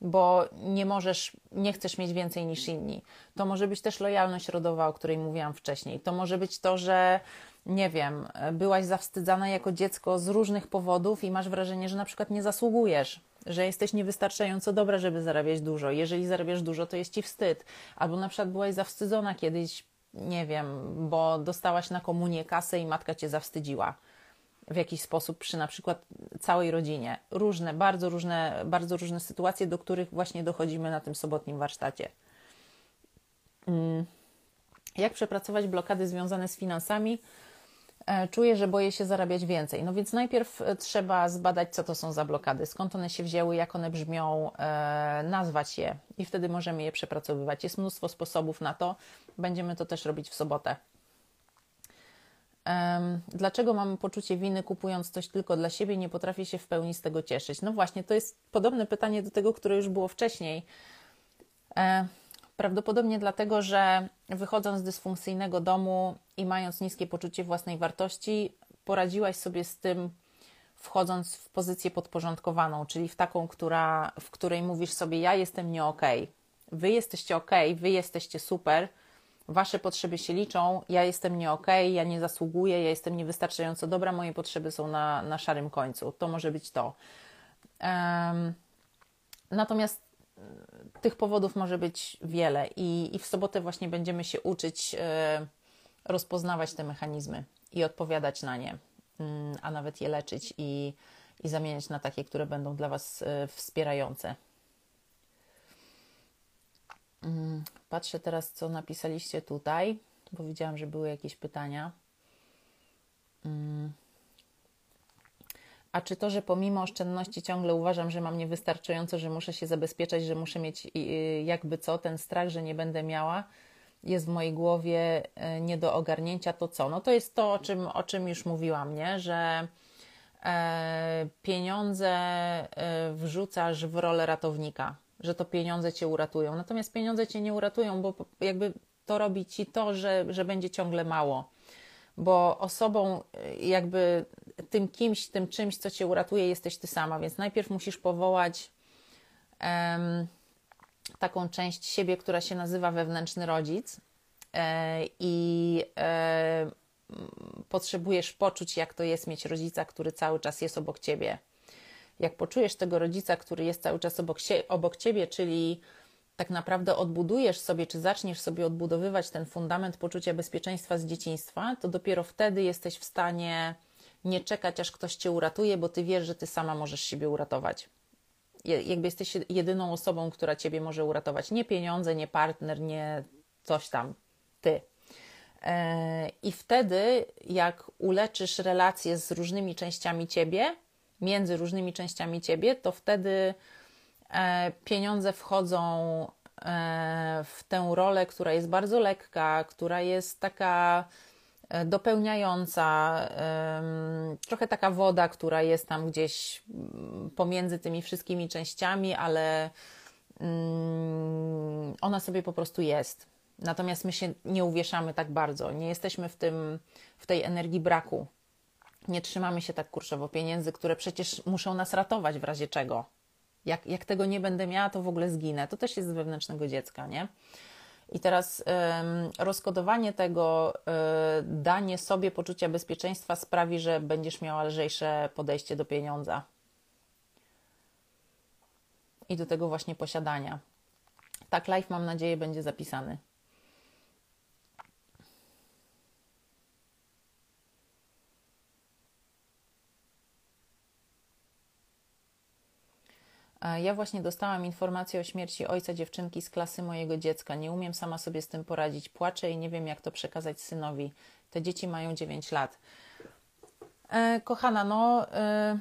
bo nie możesz, nie chcesz mieć więcej niż inni. To może być też lojalność rodowa, o której mówiłam wcześniej. To może być to, że nie wiem, byłaś zawstydzana jako dziecko z różnych powodów i masz wrażenie, że na przykład nie zasługujesz, że jesteś niewystarczająco dobra, żeby zarabiać dużo. Jeżeli zarabiasz dużo, to jest ci wstyd. Albo na przykład byłaś zawstydzona kiedyś, nie wiem, bo dostałaś na komunię kasę i matka cię zawstydziła w jakiś sposób przy na przykład całej rodzinie. Różne, bardzo różne, bardzo różne sytuacje, do których właśnie dochodzimy na tym sobotnim warsztacie. Mm. Jak przepracować blokady związane z finansami? E, czuję, że boję się zarabiać więcej. No więc najpierw e, trzeba zbadać, co to są za blokady, skąd one się wzięły, jak one brzmią, e, nazwać je i wtedy możemy je przepracowywać. Jest mnóstwo sposobów na to. Będziemy to też robić w sobotę. Dlaczego mam poczucie winy kupując coś tylko dla siebie nie potrafię się w pełni z tego cieszyć? No właśnie, to jest podobne pytanie do tego, które już było wcześniej. Prawdopodobnie dlatego, że wychodząc z dysfunkcyjnego domu i mając niskie poczucie własnej wartości, poradziłaś sobie z tym, wchodząc w pozycję podporządkowaną, czyli w taką, która, w której mówisz sobie: Ja jestem nie okej, okay. wy jesteście ok, wy jesteście super, wasze potrzeby się liczą, ja jestem nie okej, okay, ja nie zasługuję, ja jestem niewystarczająco dobra, moje potrzeby są na, na szarym końcu. To może być to. Um, natomiast tych powodów może być wiele i, i w sobotę właśnie będziemy się uczyć e, rozpoznawać te mechanizmy i odpowiadać na nie, mm, a nawet je leczyć i, i zamieniać na takie, które będą dla Was e, wspierające. Mm, patrzę teraz, co napisaliście tutaj, bo widziałam, że były jakieś pytania. A czy to, że pomimo oszczędności ciągle uważam, że mam niewystarczająco, że muszę się zabezpieczać, że muszę mieć jakby co, ten strach, że nie będę miała, jest w mojej głowie e, nie do ogarnięcia, to co? No to jest to, o czym, o czym już mówiłam, nie? Że e, pieniądze e, wrzucasz w rolę ratownika, że to pieniądze cię uratują. Natomiast pieniądze cię nie uratują, bo jakby to robi ci to, że, że będzie ciągle mało. Bo osobą, jakby tym kimś, tym czymś, co cię uratuje, jesteś ty sama. Więc najpierw musisz powołać um, taką część siebie, która się nazywa wewnętrzny rodzic. E, I e, potrzebujesz poczuć, jak to jest mieć rodzica, który cały czas jest obok ciebie. Jak poczujesz tego rodzica, który jest cały czas obok, obok ciebie, czyli tak naprawdę odbudujesz sobie, czy zaczniesz sobie odbudowywać ten fundament poczucia bezpieczeństwa z dzieciństwa, to dopiero wtedy jesteś w stanie nie czekać, aż ktoś cię uratuje, bo ty wiesz, że ty sama możesz siebie uratować. Jakby jesteś jedyną osobą, która ciebie może uratować. Nie pieniądze, nie partner, nie coś tam. Ty. E, I wtedy, jak uleczysz relacje z różnymi częściami ciebie, między różnymi częściami ciebie, to wtedy e, pieniądze wchodzą e, w tę rolę, która jest bardzo lekka, która jest taka dopełniająca, trochę taka woda, która jest tam gdzieś mm, pomiędzy tymi wszystkimi częściami, ale mm, ona sobie po prostu jest. Natomiast my się nie uwieszamy tak bardzo, nie jesteśmy w, tym, w tej energii braku. Nie trzymamy się tak kurczowo pieniędzy, które przecież muszą nas ratować w razie czego. Jak, jak tego nie będę miała, to w ogóle zginę. To też jest z wewnętrznego dziecka, nie? I teraz rozkodowanie tego, y, danie sobie poczucia bezpieczeństwa sprawi, że będziesz miała lżejsze podejście do pieniądza i do tego właśnie posiadania. Tak, live mam nadzieję będzie zapisany. Ja właśnie dostałam informację o śmierci ojca dziewczynki z klasy mojego dziecka. Nie umiem sama sobie z tym poradzić. Płaczę i nie wiem, jak to przekazać synowi. Te dzieci mają 9 lat. E, kochana, no. E,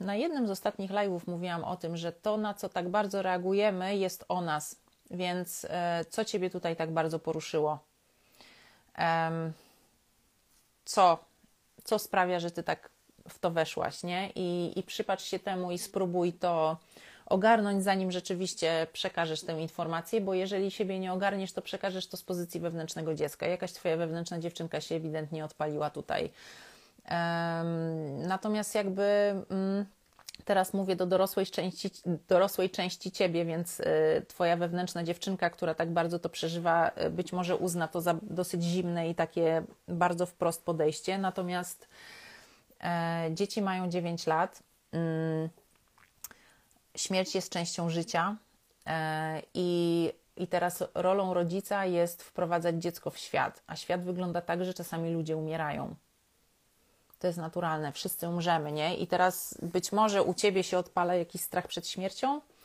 na jednym z ostatnich live'ów mówiłam o tym, że to, na co tak bardzo reagujemy, jest o nas. Więc e, co Ciebie tutaj tak bardzo poruszyło? Co, co sprawia, że Ty tak w to weszłaś, nie? I, I przypatrz się temu i spróbuj to ogarnąć, zanim rzeczywiście przekażesz tę informację, bo jeżeli siebie nie ogarniesz, to przekażesz to z pozycji wewnętrznego dziecka. Jakaś twoja wewnętrzna dziewczynka się ewidentnie odpaliła tutaj. Um, natomiast jakby um, teraz mówię do dorosłej części, dorosłej części ciebie, więc y, twoja wewnętrzna dziewczynka, która tak bardzo to przeżywa, y, być może uzna to za dosyć zimne i takie bardzo wprost podejście. Natomiast dzieci mają 9 lat. Mm, śmierć jest częścią życia e, i, i teraz rolą rodzica jest wprowadzać dziecko w świat, a świat wygląda tak, że czasami ludzie umierają. To jest naturalne, wszyscy umrzemy, nie? I teraz być może u ciebie się odpala jakiś strach przed śmiercią, E,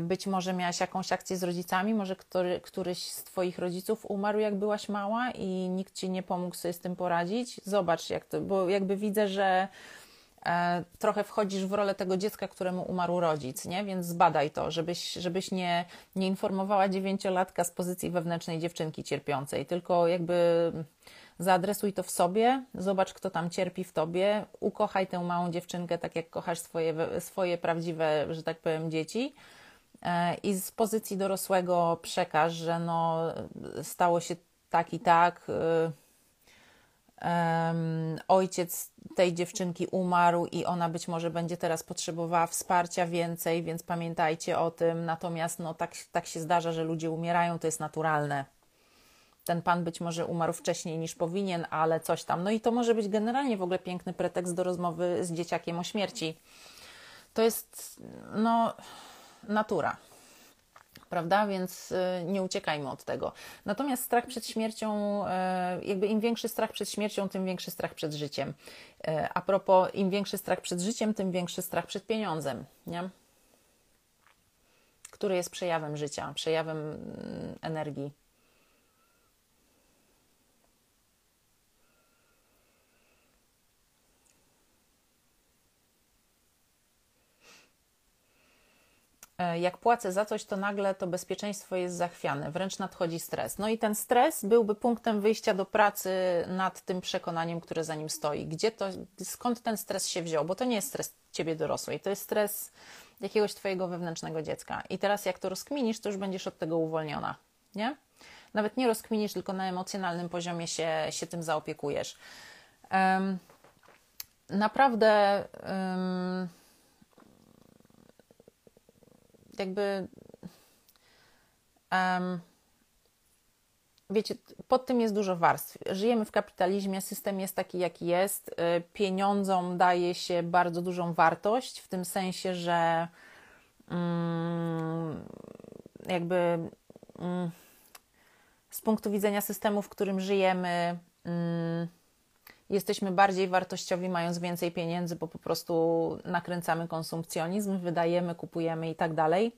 być może miałaś jakąś akcję z rodzicami, może który, któryś z Twoich rodziców umarł, jak byłaś mała i nikt Ci nie pomógł sobie z tym poradzić. Zobacz, jak to, bo jakby widzę, że e, trochę wchodzisz w rolę tego dziecka, któremu umarł rodzic, nie? Więc zbadaj to, żebyś, żebyś nie, nie informowała dziewięciolatka z pozycji wewnętrznej dziewczynki cierpiącej, tylko jakby zaadresuj to w sobie, zobacz, kto tam cierpi w tobie, ukochaj tę małą dziewczynkę tak, jak kochasz swoje, swoje prawdziwe, że tak powiem, dzieci E, i z pozycji dorosłego przekaż, że no, stało się tak i tak. Um, ojciec tej dziewczynki umarł i ona być może będzie teraz potrzebowała wsparcia więcej, więc pamiętajcie o tym. Natomiast no, tak, tak się zdarza, że ludzie umierają, to jest naturalne. Ten pan być może umarł wcześniej niż powinien, ale coś tam. No i to może być generalnie w ogóle piękny pretekst do rozmowy z dzieciakiem o śmierci. To jest, no natura. Prawda? Więc y, nie uciekajmy od tego. Natomiast strach przed śmiercią, y, jakby im większy strach przed śmiercią, tym większy strach przed życiem. Y, a propos, im większy strach przed życiem, tym większy strach przed pieniądzem, nie? który jest przejawem życia, przejawem mm, energii. Jak płacę za coś, to nagle to bezpieczeństwo jest zachwiane, wręcz nadchodzi stres. No i ten stres byłby punktem wyjścia do pracy nad tym przekonaniem, które za nim stoi. Gdzie to, skąd ten stres się wziął? Bo to nie jest stres ciebie dorosłej, to jest stres jakiegoś twojego wewnętrznego dziecka. I teraz jak to rozkminisz, to już będziesz od tego uwolniona, nie? Nawet nie rozkminisz, tylko na emocjonalnym poziomie się, się tym zaopiekujesz. Um, naprawdę um, jakby um, wiecie, pod tym jest dużo warstw. Żyjemy w kapitalizmie, system jest taki, jaki jest. Y, pieniądzom daje się bardzo dużą wartość, w tym sensie, że um, jakby um, z punktu widzenia systemu, w którym żyjemy, um, jesteśmy bardziej wartościowi, mając więcej pieniędzy, bo po prostu nakręcamy konsumpcjonizm, wydajemy, kupujemy i tak dalej.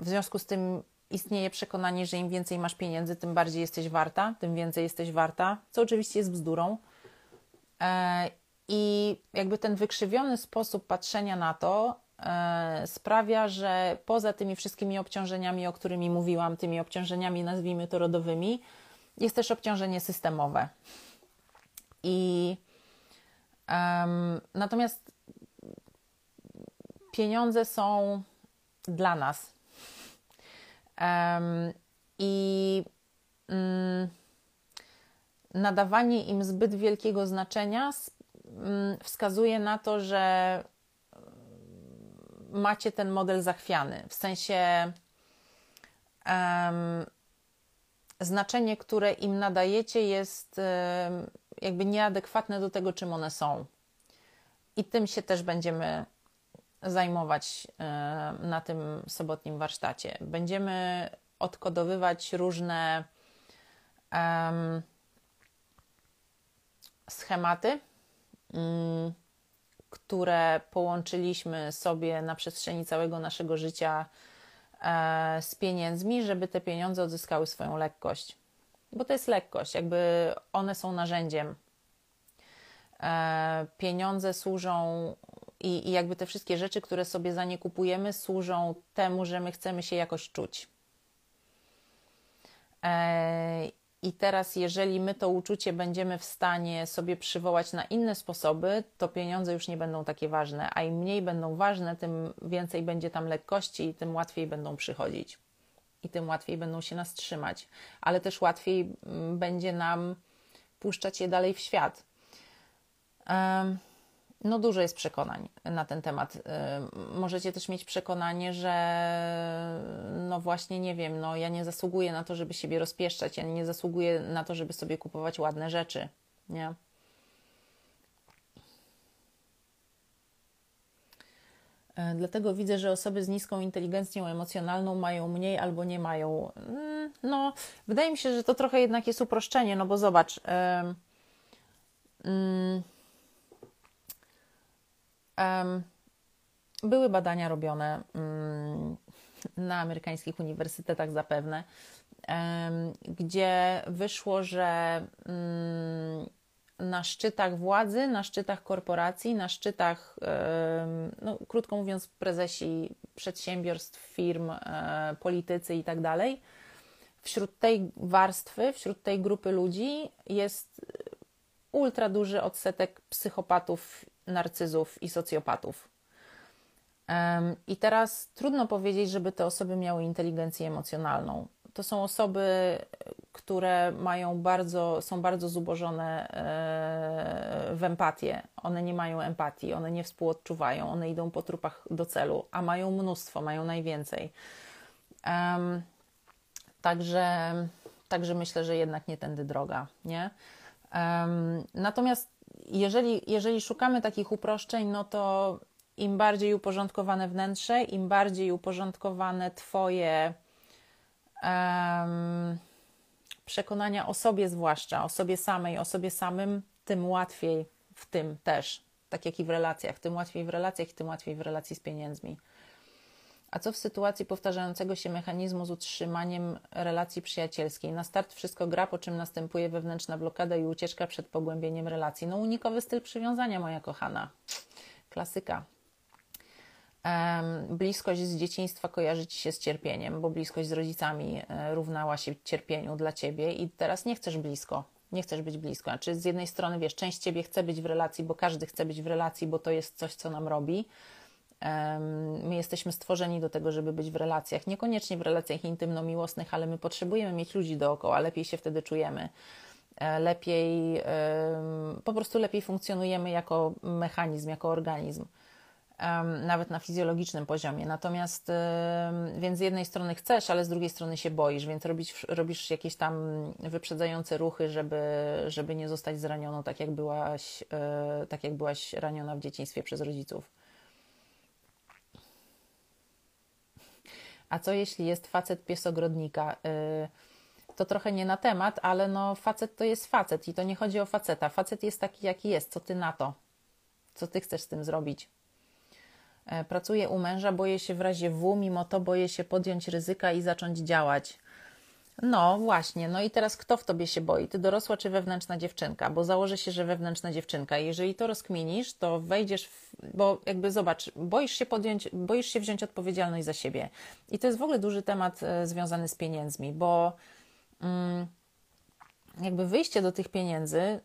W związku z tym istnieje przekonanie, że im więcej masz pieniędzy, tym bardziej jesteś warta, tym więcej jesteś warta, co oczywiście jest bzdurą. E, I jakby ten wykrzywiony sposób patrzenia na to e, sprawia, że poza tymi wszystkimi obciążeniami, o którymi mówiłam, tymi obciążeniami, nazwijmy to rodowymi, jest też obciążenie systemowe. I um, natomiast pieniądze są dla nas. Um, I um, nadawanie im zbyt wielkiego znaczenia mm, wskazuje na to, że macie ten model zachwiany. W sensie znaczenie, które im nadajecie, jest jakby nieadekwatne do tego, czym one są. I tym się też będziemy zajmować na tym sobotnim warsztacie. Będziemy odkodowywać różne um, schematy, um, które połączyliśmy sobie na przestrzeni całego naszego życia z pieniędzmi, żeby te pieniądze odzyskały swoją lekkość. Bo to jest lekkość, jakby one są narzędziem. E, pieniądze służą i, i jakby te wszystkie rzeczy, które sobie za nie kupujemy, służą temu, że my chcemy się jakoś czuć. I teraz, jeżeli my to uczucie będziemy w stanie sobie przywołać na inne sposoby, to pieniądze już nie będą takie ważne, a im mniej będą ważne, tym więcej będzie tam lekkości i tym łatwiej będą przychodzić. I tym łatwiej będą się nas trzymać, ale też łatwiej mm, będzie nam puszczać je dalej w świat. Um, no, dużo jest przekonań na ten temat. Możecie też mieć przekonanie, że no właśnie nie wiem, no ja nie zasługuję na to, żeby siebie rozpieszczać, ja nie zasługuję na to, żeby sobie kupować ładne rzeczy, nie? E, dlatego widzę, że osoby z niską inteligencją emocjonalną mają mniej albo nie mają. Mm, no, wydaje mi się, że to trochę jednak jest uproszczenie, no bo zobacz. Yy, yy, były badania robione mm, na amerykańskich uniwersytetach zapewne, gdzie wyszło, że mm, na szczytach władzy, na szczytach korporacji, na szczytach, no, krótko mówiąc, prezesi przedsiębiorstw, firm, e, politycy i tak wśród tej warstwy, wśród tej grupy ludzi jest ultra duży odsetek psychopatów narcyzów i socjopatów. I teraz trudno powiedzieć, żeby te osoby miały inteligencję emocjonalną. To są osoby, które mają bardzo, są bardzo zubożone e, w empatię. One nie mają empatii, one nie współodczuwają, one idą po trupach do celu, a mają mnóstwo, mają najwięcej. Także, także myślę, że jednak nie tędy droga, nie? Natomiast jeżeli, jeżeli szukamy takich uproszczeń, no to im bardziej uporządkowane wnętrze, im bardziej uporządkowane Twoje um, przekonania o sobie, zwłaszcza o sobie samej, o sobie samym, tym łatwiej w tym też, tak jak i w relacjach, tym łatwiej w relacjach i tym łatwiej w relacji z pieniędzmi. A co w sytuacji powtarzającego się mechanizmu z utrzymaniem relacji przyjacielskiej? Na start wszystko gra, po czym następuje wewnętrzna blokada i ucieczka przed pogłębieniem relacji. No unikowy styl przywiązania, moja kochana. Klasyka. bliskość z dzieciństwa kojarzy ci się z cierpieniem, bo bliskość z rodzicami e, równała się cierpieniu dla ciebie i teraz nie chcesz blisko. Nie chcesz być blisko. Znaczy, z jednej strony, wiesz, część ciebie chce być w relacji, bo każdy chce być w relacji, bo to jest coś, co nam robi. My jesteśmy stworzeni do tego, żeby być w relacjach. Niekoniecznie w relacjach intymno-miłosnych, ale my potrzebujemy mieć ludzi dookoła, lepiej się wtedy czujemy. E, lepiej, po prostu lepiej funkcjonujemy jako mechanizm, jako organizm nawet na fizjologicznym poziomie. Natomiast, więc z jednej strony chcesz, ale z drugiej strony się boisz, więc robisz, robisz jakieś tam wyprzedzające ruchy, żeby, żeby nie zostać zranioną, tak jak, byłaś, e, tak jak byłaś raniona w dzieciństwie przez rodziców. A co jeśli jest facet piesogrodnika? E, to trochę nie na temat, ale no facet to jest facet i to nie chodzi o faceta. Facet jest taki, jaki jest. Co ty na to? Co ty chcesz z tym zrobić? E, pracuję u męża, boję się w razie W, mimo to boję się podjąć ryzyka i zacząć działać. No właśnie, no i teraz kto w tobie się boi? Ty dorosła czy wewnętrzna dziewczynka? Bo założę się, że wewnętrzna dziewczynka. Jeżeli to rozkminisz, to wejdziesz, w, bo jakby zobacz, boisz się podjąć, boisz się wziąć odpowiedzialność za siebie. I to jest w ogóle duży temat e, związany z pieniędzmi, bo mm, jakby wyjście do tych pieniędzy,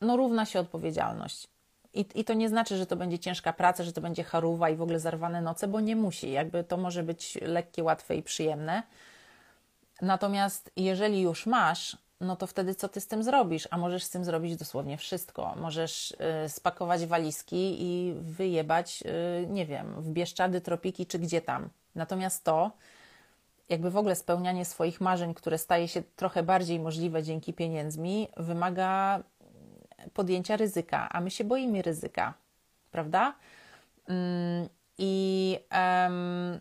no równa się odpowiedzialność. I, I to nie znaczy, że to będzie ciężka praca, że to będzie charuwa i w ogóle zarwane noce, bo nie musi. Jakby to może być lekkie, łatwe i przyjemne. Natomiast jeżeli już masz, no to wtedy co ty z tym zrobisz? A możesz z tym zrobić dosłownie wszystko. Możesz y, spakować walizki i wyjebać, y, nie wiem, w Bieszczady, Tropiki czy gdzie tam. Natomiast to, jakby w ogóle spełnianie swoich marzeń, które staje się trochę bardziej możliwe dzięki pieniędzmi, wymaga podjęcia ryzyka, a my się boimy ryzyka, prawda? Mm, I um,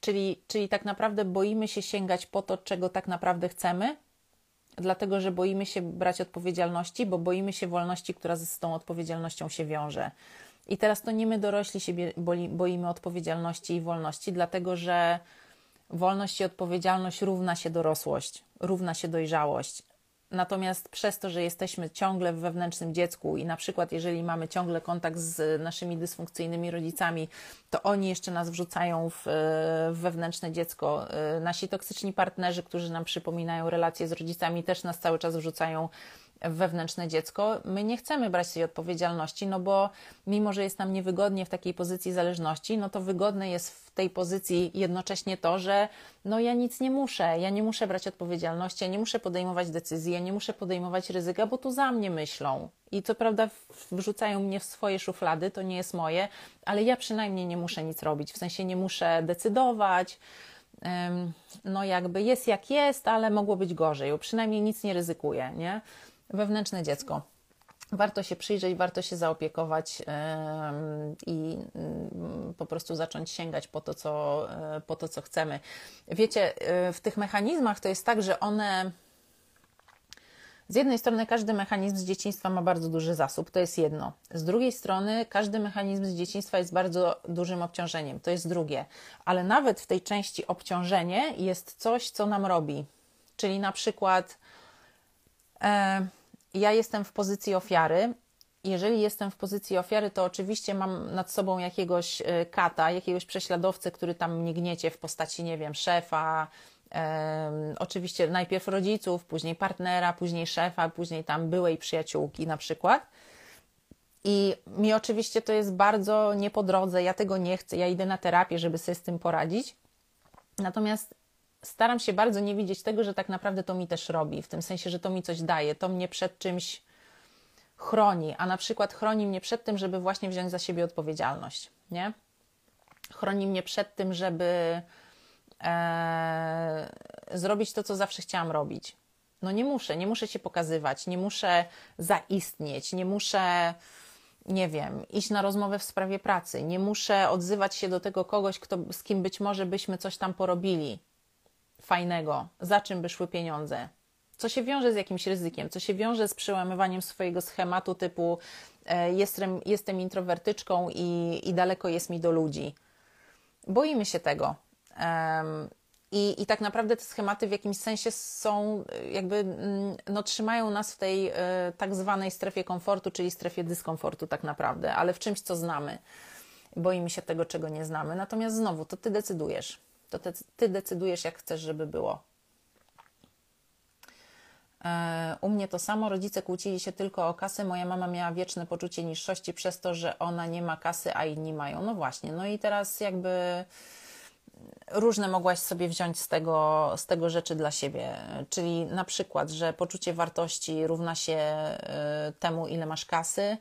czyli, czyli tak naprawdę boimy się sięgać po to, czego tak naprawdę chcemy, dlatego że boimy się brać odpowiedzialności, bo boimy się wolności, która z tą odpowiedzialnością się wiąże. I teraz to nie my dorośli się boimy odpowiedzialności i wolności, dlatego że wolność i odpowiedzialność równa się dorosłość, równa się dojrzałość. Natomiast przez to, że jesteśmy ciągle w wewnętrznym dziecku i na przykład jeżeli mamy ciągle kontakt z naszymi dysfunkcyjnymi rodzicami, to oni jeszcze nas wrzucają w, w wewnętrzne dziecko. Nasi toksyczni partnerzy, którzy nam przypominają relacje z rodzicami, też nas cały czas wrzucają wewnętrzne dziecko, my nie chcemy brać tej odpowiedzialności, no bo mimo, że jest nam niewygodnie w takiej pozycji zależności, no to wygodne jest w tej pozycji jednocześnie to, że no ja nic nie muszę, ja nie muszę brać odpowiedzialności, ja nie muszę podejmować decyzji, ja nie muszę podejmować ryzyka, bo tu za mnie myślą. I co prawda wrzucają mnie w swoje szuflady, to nie jest moje, ale ja przynajmniej nie muszę nic robić, w sensie nie muszę decydować, no jakby jest jak jest, ale mogło być gorzej, przynajmniej nic nie ryzykuję, nie? Wewnętrzne dziecko. Warto się przyjrzeć, warto się zaopiekować i mm, po prostu zacząć sięgać po to, co, e, po to, co chcemy. Wiecie, e, w tych mechanizmach to jest tak, że one. Z jednej strony każdy mechanizm z dzieciństwa ma bardzo duży zasób, to jest jedno. Z drugiej strony każdy mechanizm z dzieciństwa jest bardzo dużym obciążeniem, to jest drugie. Ale nawet w tej części obciążenie jest coś, co nam robi. Czyli na przykład. E, ja jestem w pozycji ofiary. Jeżeli jestem w pozycji ofiary, to oczywiście mam nad sobą jakiegoś e, kata, jakiegoś prześladowcę, który tam mnie gniecie w postaci, nie wiem, szefa, oczywiście najpierw rodziców, później partnera, później szefa, później tam byłej przyjaciółki na przykład. I mi oczywiście to jest bardzo nie po drodze, ja tego nie chcę, ja idę na terapię, żeby sobie z tym poradzić. Natomiast staram się bardzo nie widzieć tego, że tak naprawdę to mi też robi, w tym sensie, że to mi coś daje, to mnie przed czymś chroni, a na przykład chroni mnie przed tym, żeby właśnie wziąć za siebie odpowiedzialność, nie? Chroni mnie przed tym, żeby e, zrobić to, co zawsze chciałam robić. No nie muszę, nie muszę się pokazywać, nie muszę zaistnieć, nie muszę, nie wiem, iść na rozmowę w sprawie pracy, nie muszę odzywać się do tego kogoś, kto, z kim być może byśmy coś tam porobili fajnego, za czym by szły pieniądze, co się wiąże z jakimś ryzykiem, co się wiąże z przełamywaniem swojego schematu typu e, jestem, jestem introwertyczką i, i daleko jest mi do ludzi. Boimy się tego. I, I tak naprawdę te schematy w jakimś sensie są, jakby, mm, no, trzymają nas w tej y, tak zwanej strefie komfortu, czyli strefie dyskomfortu, tak naprawdę, ale w czymś, co znamy. boimy się tego, czego nie znamy. Natomiast znowu, to ty decydujesz. To ty, ty decydujesz, jak chcesz, żeby było. E, u mnie to samo, rodzice kłócili się tylko o kasę. Moja mama miała wieczne poczucie niższości przez to, że ona nie ma kasy, a inni mają. No właśnie, no i teraz jakby różne mogłaś sobie wziąć z tego, z tego rzeczy dla siebie. Czyli na przykład, że poczucie wartości równa się e, temu, ile masz kasy,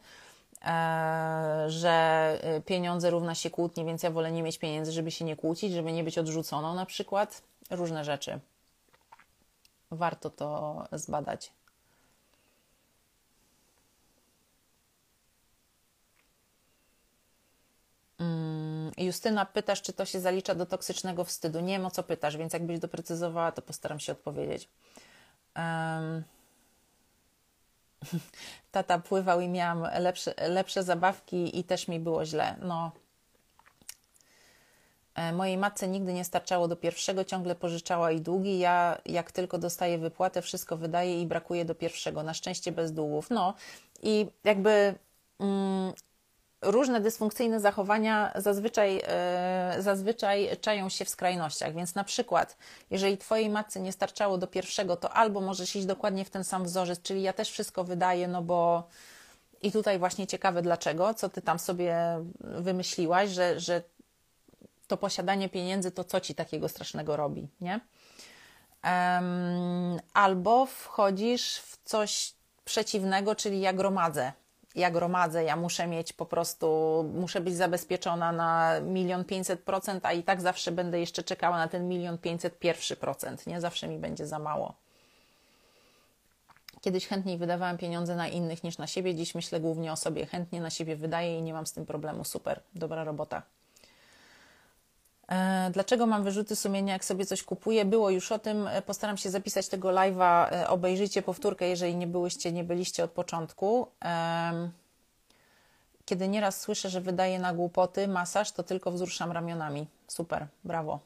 że pieniądze równa się kłótni, więc ja wolę nie mieć pieniędzy, żeby się nie kłócić, żeby nie być odrzuconą na przykład. Różne rzeczy warto to zbadać. Mm, Justyna, pytasz, czy to się zalicza do toksycznego wstydu? Nie wiem, o co pytasz, więc jakbyś doprecyzowała, to postaram się odpowiedzieć. Um, tata pływał i miałam lepsze, lepsze zabawki i też mi było źle. No, E, mojej matce nigdy nie starczało do pierwszego, ciągle pożyczała i długi. Ja, jak tylko dostaję wypłatę, wszystko wydaje i brakuje do pierwszego. Na szczęście bez długów. No i jakby mm, różne dysfunkcyjne zachowania zazwyczaj, e, zazwyczaj czają się w skrajnościach. Więc na przykład, jeżeli Twojej matce nie starczało do pierwszego, to albo możesz iść dokładnie w ten sam wzorzec, czyli ja też wszystko wydaję, no bo. I tutaj właśnie ciekawe dlaczego, co ty tam sobie wymyśliłaś, że, że to posiadanie pieniędzy to co ci takiego strasznego robi, nie? Um, albo wchodzisz w coś przeciwnego, czyli ja gromadzę. Ja gromadzę, ja muszę mieć po prostu, muszę być zabezpieczona na milion pięćset procent, a i tak zawsze będę jeszcze czekała na ten milion pięćset pierwszy procent, nie? Zawsze mi będzie za mało. Kiedyś chętniej wydawałam pieniądze na innych niż na siebie, dziś myślę głównie o sobie. Chętnie na siebie wydaję i nie mam z tym problemu. Super, dobra robota. E, dlaczego mam wyrzuty sumienia, jak sobie coś kupuję? Było już o tym. E, postaram się zapisać tego live'a. E, obejrzyjcie powtórkę, jeżeli nie byłyście, nie byliście od początku. Kiedy nieraz słyszę, że wydaję na głupoty masaż, to tylko wzruszam ramionami. Super, brawo.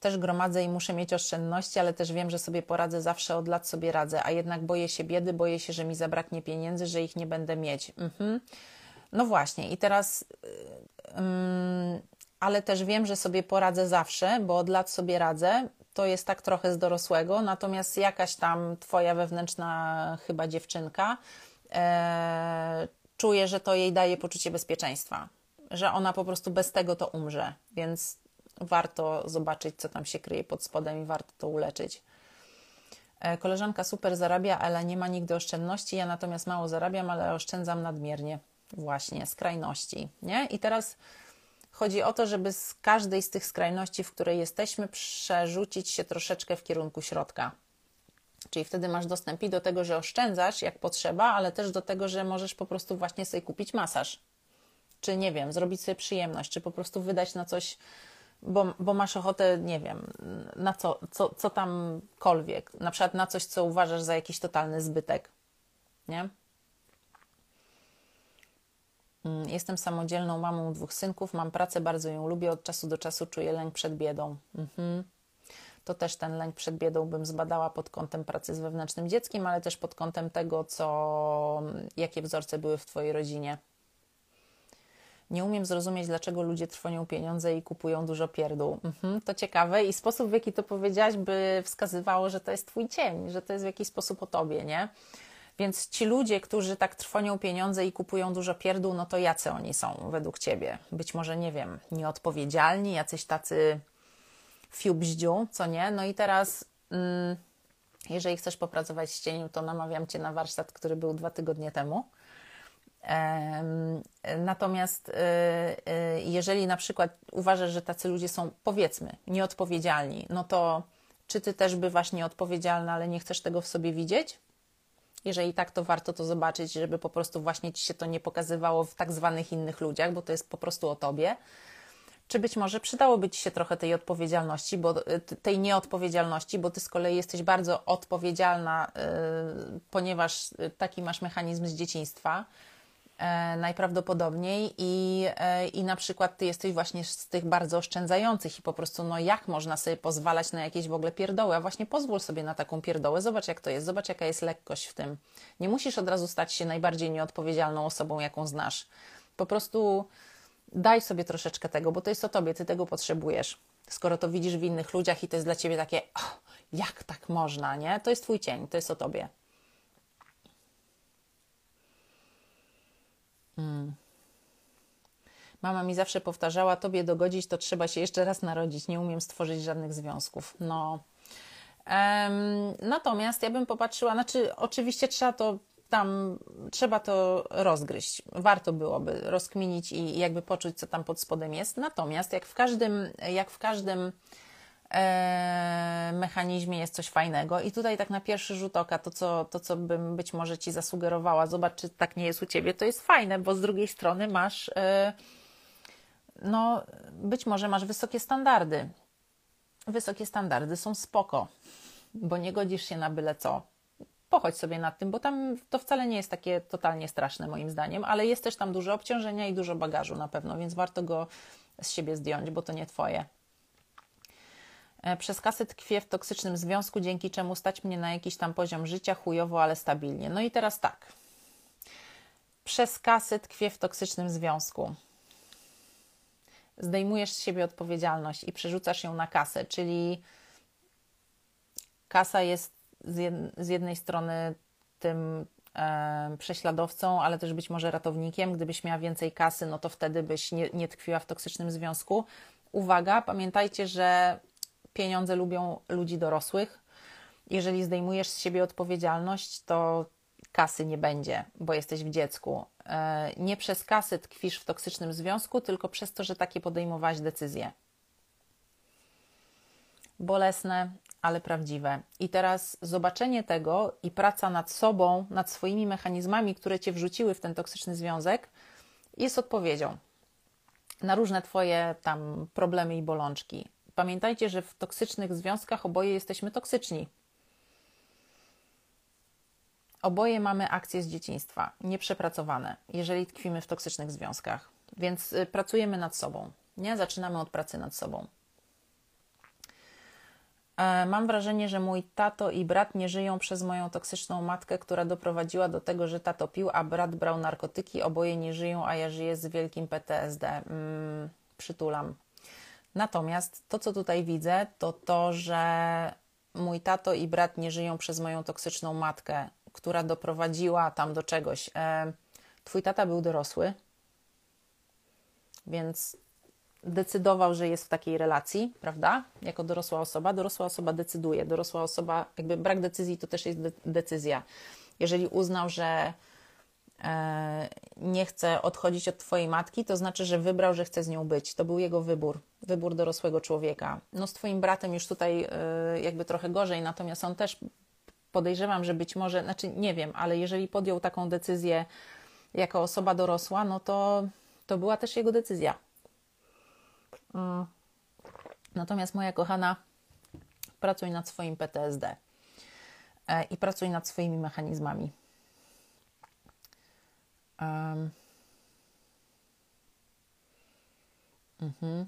Też gromadzę i muszę mieć oszczędności, ale też wiem, że sobie poradzę, zawsze od lat sobie radzę, a jednak boję się biedy, boję się, że mi zabraknie pieniędzy, że ich nie będę mieć. Mhm. No właśnie, i teraz, yy, ale też wiem, że sobie poradzę zawsze, bo od lat sobie radzę. To jest tak trochę z dorosłego, natomiast jakaś tam twoja wewnętrzna chyba dziewczynka yy, czuje, że to jej daje poczucie bezpieczeństwa, że ona po prostu bez tego to umrze, więc warto zobaczyć, co tam się kryje pod spodem i warto to uleczyć. E, koleżanka super zarabia, ale nie ma nigdy oszczędności. Ja natomiast mało zarabiam, ale oszczędzam nadmiernie właśnie skrajności, nie? I teraz chodzi o to, żeby z każdej z tych skrajności, w której jesteśmy, przerzucić się troszeczkę w kierunku środka. Czyli wtedy masz dostęp i do tego, że oszczędzasz jak potrzeba, ale też do tego, że możesz po prostu właśnie sobie kupić masaż. Czy nie wiem, zrobić sobie przyjemność, czy po prostu wydać na coś, bo, bo masz ochotę, nie wiem, na co, co, co tamkolwiek. Na przykład na coś, co uważasz za jakiś totalny zbytek. Nie? Mm, jestem samodzielną mamą dwóch synków, mam pracę, bardzo ją lubię, od czasu do czasu czuję lęk przed biedą. Mhm. To też ten lęk przed biedą bym zbadała pod kątem pracy z wewnętrznym dzieckiem, ale też pod kątem tego, co, jakie wzorce były w Twojej rodzinie. Nie umiem zrozumieć, dlaczego ludzie trwonią pieniądze i kupują dużo pierdół. Mhm, to ciekawe i sposób, w jaki to powiedziałaś, by wskazywało, że to jest Twój cień, że to jest w jakiś sposób o Tobie, nie? Więc ci ludzie, którzy tak trwonią pieniądze i kupują dużo pierdół, no to jacy oni są według ciebie? Być może, nie wiem, nieodpowiedzialni, jacyś tacy fiubździu, co nie? No i teraz, mm, jeżeli chcesz popracować z cieniem, to namawiam cię na warsztat, który był dwa tygodnie temu. Natomiast y, y, jeżeli na przykład uważasz, że tacy ludzie są, powiedzmy, nieodpowiedzialni, no to czy ty też bywasz nieodpowiedzialna, ale nie chcesz tego w sobie widzieć? Jeżeli tak, to warto to zobaczyć, żeby po prostu właśnie ci się to nie pokazywało w tak zwanych innych ludziach, bo to jest po prostu o tobie. Czy być może przydałoby ci się trochę tej odpowiedzialności, bo y, tej nieodpowiedzialności, bo ty z kolei jesteś bardzo odpowiedzialna, yy, ponieważ taki masz mechanizm z dzieciństwa. E, najprawdopodobniej i, e, i na przykład ty jesteś właśnie z tych bardzo oszczędzających i po prostu no jak można sobie pozwalać na jakieś w ogóle pierdoły, a właśnie pozwól sobie na taką pierdołę, zobacz jak to jest, zobacz jaka jest lekkość w tym. Nie musisz od razu stać się najbardziej nieodpowiedzialną osobą, jaką znasz. Po prostu daj sobie troszeczkę tego, bo to jest o tobie, ty tego potrzebujesz. Skoro to widzisz w innych ludziach i to jest dla ciebie takie, oh, jak tak można, nie? To jest twój cień, to jest o tobie. Hmm. Mama mi zawsze powtarzała, tobie dogodzić to trzeba się jeszcze raz narodzić, nie umiem stworzyć żadnych związków. No. Um, natomiast ja bym popatrzyła, znaczy oczywiście trzeba to tam trzeba to rozgryźć. Warto byłoby rozkminić i jakby poczuć, co tam pod spodem jest. Natomiast jak w każdym, jak w każdym mechanizmie jest coś fajnego i tutaj tak na pierwszy rzut oka to co, to, co bym być może Ci zasugerowała, zobacz, czy tak nie jest u Ciebie, to jest fajne, bo z drugiej strony masz e, no, być może masz wysokie standardy. Wysokie standardy są spoko, bo nie godzisz się na byle co pochodź sobie nad tym, bo tam to wcale nie jest takie totalnie straszne moim zdaniem, ale jest też tam dużo obciążenia i dużo bagażu na pewno, więc warto go z siebie zdjąć, bo to nie twoje. E, przez kasę tkwię w toksycznym związku, dzięki czemu stać mnie na jakiś tam poziom życia chujowo, ale stabilnie. No i teraz tak. Przez kasę tkwię w toksycznym związku. Zdejmujesz z siebie odpowiedzialność i przerzucasz ją na kasę, czyli kasa jest z, jed, z jednej strony tym e, prześladowcą, ale też być może ratownikiem. Gdybyś miała więcej kasy, no to wtedy byś nie, nie tkwiła w toksycznym związku. Uwaga, pamiętajcie, że pieniądze lubią ludzi dorosłych. Jeżeli zdejmujesz z siebie odpowiedzialność, to kasy nie będzie, bo jesteś w dziecku. E, nie przez kasy tkwisz w toksycznym związku, tylko przez to, że takie podejmowałaś decyzje. Bolesne, ale prawdziwe. I teraz zobaczenie tego i praca nad sobą, nad swoimi mechanizmami, które cię wrzuciły w ten toksyczny związek, jest odpowiedzią na różne Twoje tam problemy i bolączki. Pamiętajcie, że w toksycznych związkach oboje jesteśmy toksyczni. Oboje mamy akcje z dzieciństwa, nieprzepracowane, jeżeli tkwimy w toksycznych związkach. Więc y, pracujemy nad sobą. Nie zaczynamy od pracy nad sobą. E, mam wrażenie, że mój tato i brat nie żyją przez moją toksyczną matkę, która doprowadziła do tego, że tato pił, a brat brał narkotyki. Oboje nie żyją, a ja żyję z wielkim PTSD. Mm, przytulam. Natomiast to, co tutaj widzę, to to, że mój tato i brat nie żyją przez moją toksyczną matkę, która doprowadziła tam do czegoś. E, twój tata był dorosły, więc decydował, że jest w takiej relacji, prawda? Jako dorosła osoba. Dorosła osoba decyduje. Dorosła osoba, jakby brak decyzji to też jest de decyzja. Jeżeli uznał, że nie chce odchodzić od Twojej matki, to znaczy, że wybrał, że chce z nią być. To był jego wybór, wybór dorosłego człowieka. No z Twoim bratem już tutaj e, jakby trochę gorzej, natomiast on też podejrzewam, że być może, znaczy nie wiem, ale jeżeli podjął taką decyzję jako osoba dorosła, no to to była też jego decyzja. Mm. Natomiast moja kochana, pracuj nad swoim PTSD e, i pracuj nad swoimi mechanizmami. Um. Mhm.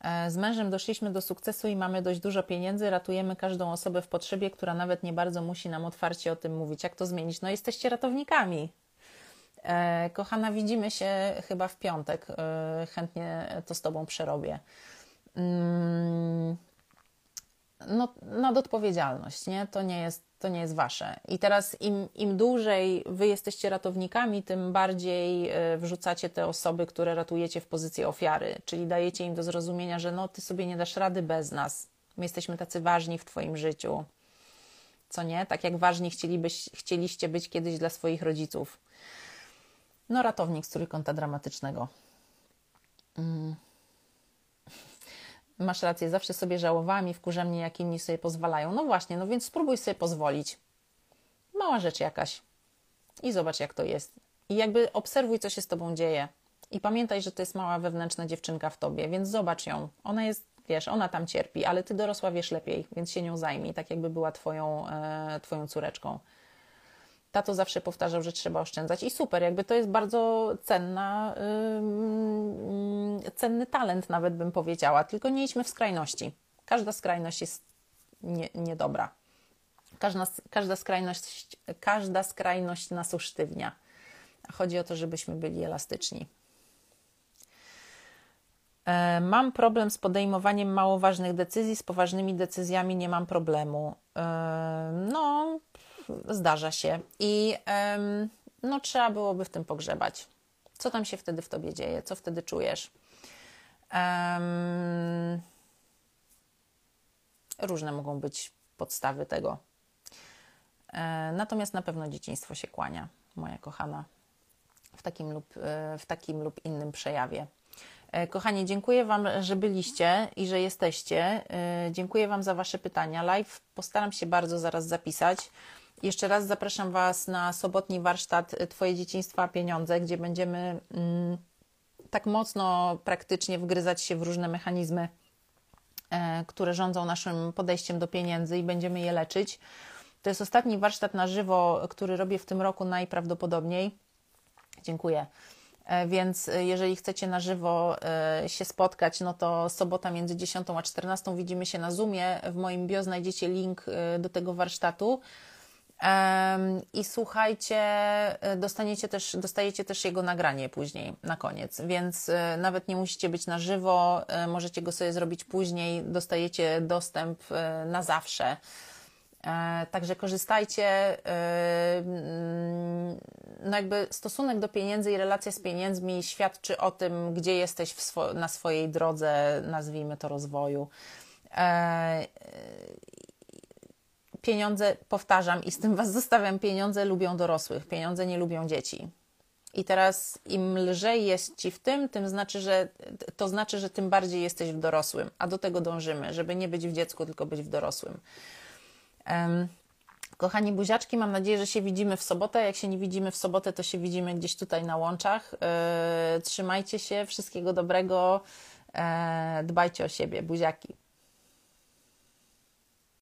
E, z mężem doszliśmy do sukcesu i mamy dość dużo pieniędzy. Ratujemy każdą osobę w potrzebie, która nawet nie bardzo musi nam otwarcie o tym mówić. Jak to zmienić? No, jesteście ratownikami. E, kochana, widzimy się chyba w piątek. E, chętnie to z Tobą przerobię. Mm, no, nad odpowiedzialność, nie? To nie jest, to nie jest Wasze. I teraz im, im dłużej Wy jesteście ratownikami, tym bardziej e, wrzucacie te osoby, które ratujecie w pozycję ofiary, czyli dajecie im do zrozumienia, że no, Ty sobie nie dasz rady bez nas. My jesteśmy tacy ważni w Twoim życiu. Co nie? Tak jak ważni chcielibyś, chcieliście być kiedyś dla swoich rodziców. No, ratownik z trójkąta dramatycznego. Mm. Masz rację, zawsze sobie żałowałam i wkurza mnie, jak inni sobie pozwalają. No właśnie, no więc spróbuj sobie pozwolić. Mała rzecz jakaś. I zobacz, jak to jest. I jakby obserwuj, co się z tobą dzieje. I pamiętaj, że to jest mała wewnętrzna dziewczynka w tobie, więc zobacz ją. Ona jest, wiesz, ona tam cierpi, ale ty dorosła wiesz lepiej, więc się nią zajmij, tak jakby była twoją, e, twoją córeczką. Tato zawsze powtarzał, że trzeba oszczędzać i super, jakby to jest bardzo cenna, yy, cenny talent, nawet bym powiedziała, tylko nie idźmy w skrajności. Każda skrajność jest nie, niedobra. Każda, każda, skrajność, każda skrajność nas usztywnia. Chodzi o to, żebyśmy byli elastyczni. E, mam problem z podejmowaniem mało ważnych decyzji, z poważnymi decyzjami nie mam problemu. E, no, zdarza się. I no, trzeba byłoby w tym pogrzebać. Co tam się wtedy w tobie dzieje? Co wtedy czujesz? różne mogą być podstawy tego. E, natomiast na pewno dzieciństwo się kłania, moja kochana, w takim lub, w takim lub innym przejawie. E, kochani, dziękuję Wam, że byliście i że jesteście. E, dziękuję Wam za Wasze pytania. Live postaram się bardzo zaraz zapisać. Jeszcze raz zapraszam Was na sobotni warsztat Twoje dzieciństwo a pieniądze, gdzie będziemy mm, tak mocno praktycznie wgryzać się w różne mechanizmy, e, które rządzą naszym podejściem do pieniędzy i będziemy je leczyć. To jest ostatni warsztat na żywo, który robię w tym roku najprawdopodobniej. Dziękuję. E, więc e, jeżeli chcecie na żywo e, się spotkać, no to sobota między 10 a 14 widzimy się na Zoomie. W moim bio znajdziecie link do tego warsztatu. I słuchajcie, dostaniecie też, dostajecie też jego nagranie później, na koniec, więc nawet nie musicie być na żywo, możecie go sobie zrobić później, dostajecie dostęp na zawsze. E, także korzystajcie. E, mm, no jakby stosunek do pieniędzy i relacja z pieniędzmi świadczy o tym, gdzie jesteś swo na swojej drodze, nazwijmy to rozwoju. Pieniądze, powtarzam i z tym Was zostawiam, pieniądze lubią dorosłych, pieniądze nie lubią dzieci. I teraz im lżej jest Ci w tym, tym znaczy, że to znaczy, że tym bardziej jesteś w dorosłym, a do tego dążymy, żeby nie być w dziecku, tylko być w dorosłym. Kochani buziaczki, mam nadzieję, że się widzimy w sobotę. Jak się nie widzimy w sobotę, to się widzimy gdzieś tutaj na łączach. E, trzymajcie się, wszystkiego dobrego, e, dbajcie o siebie, buziaki.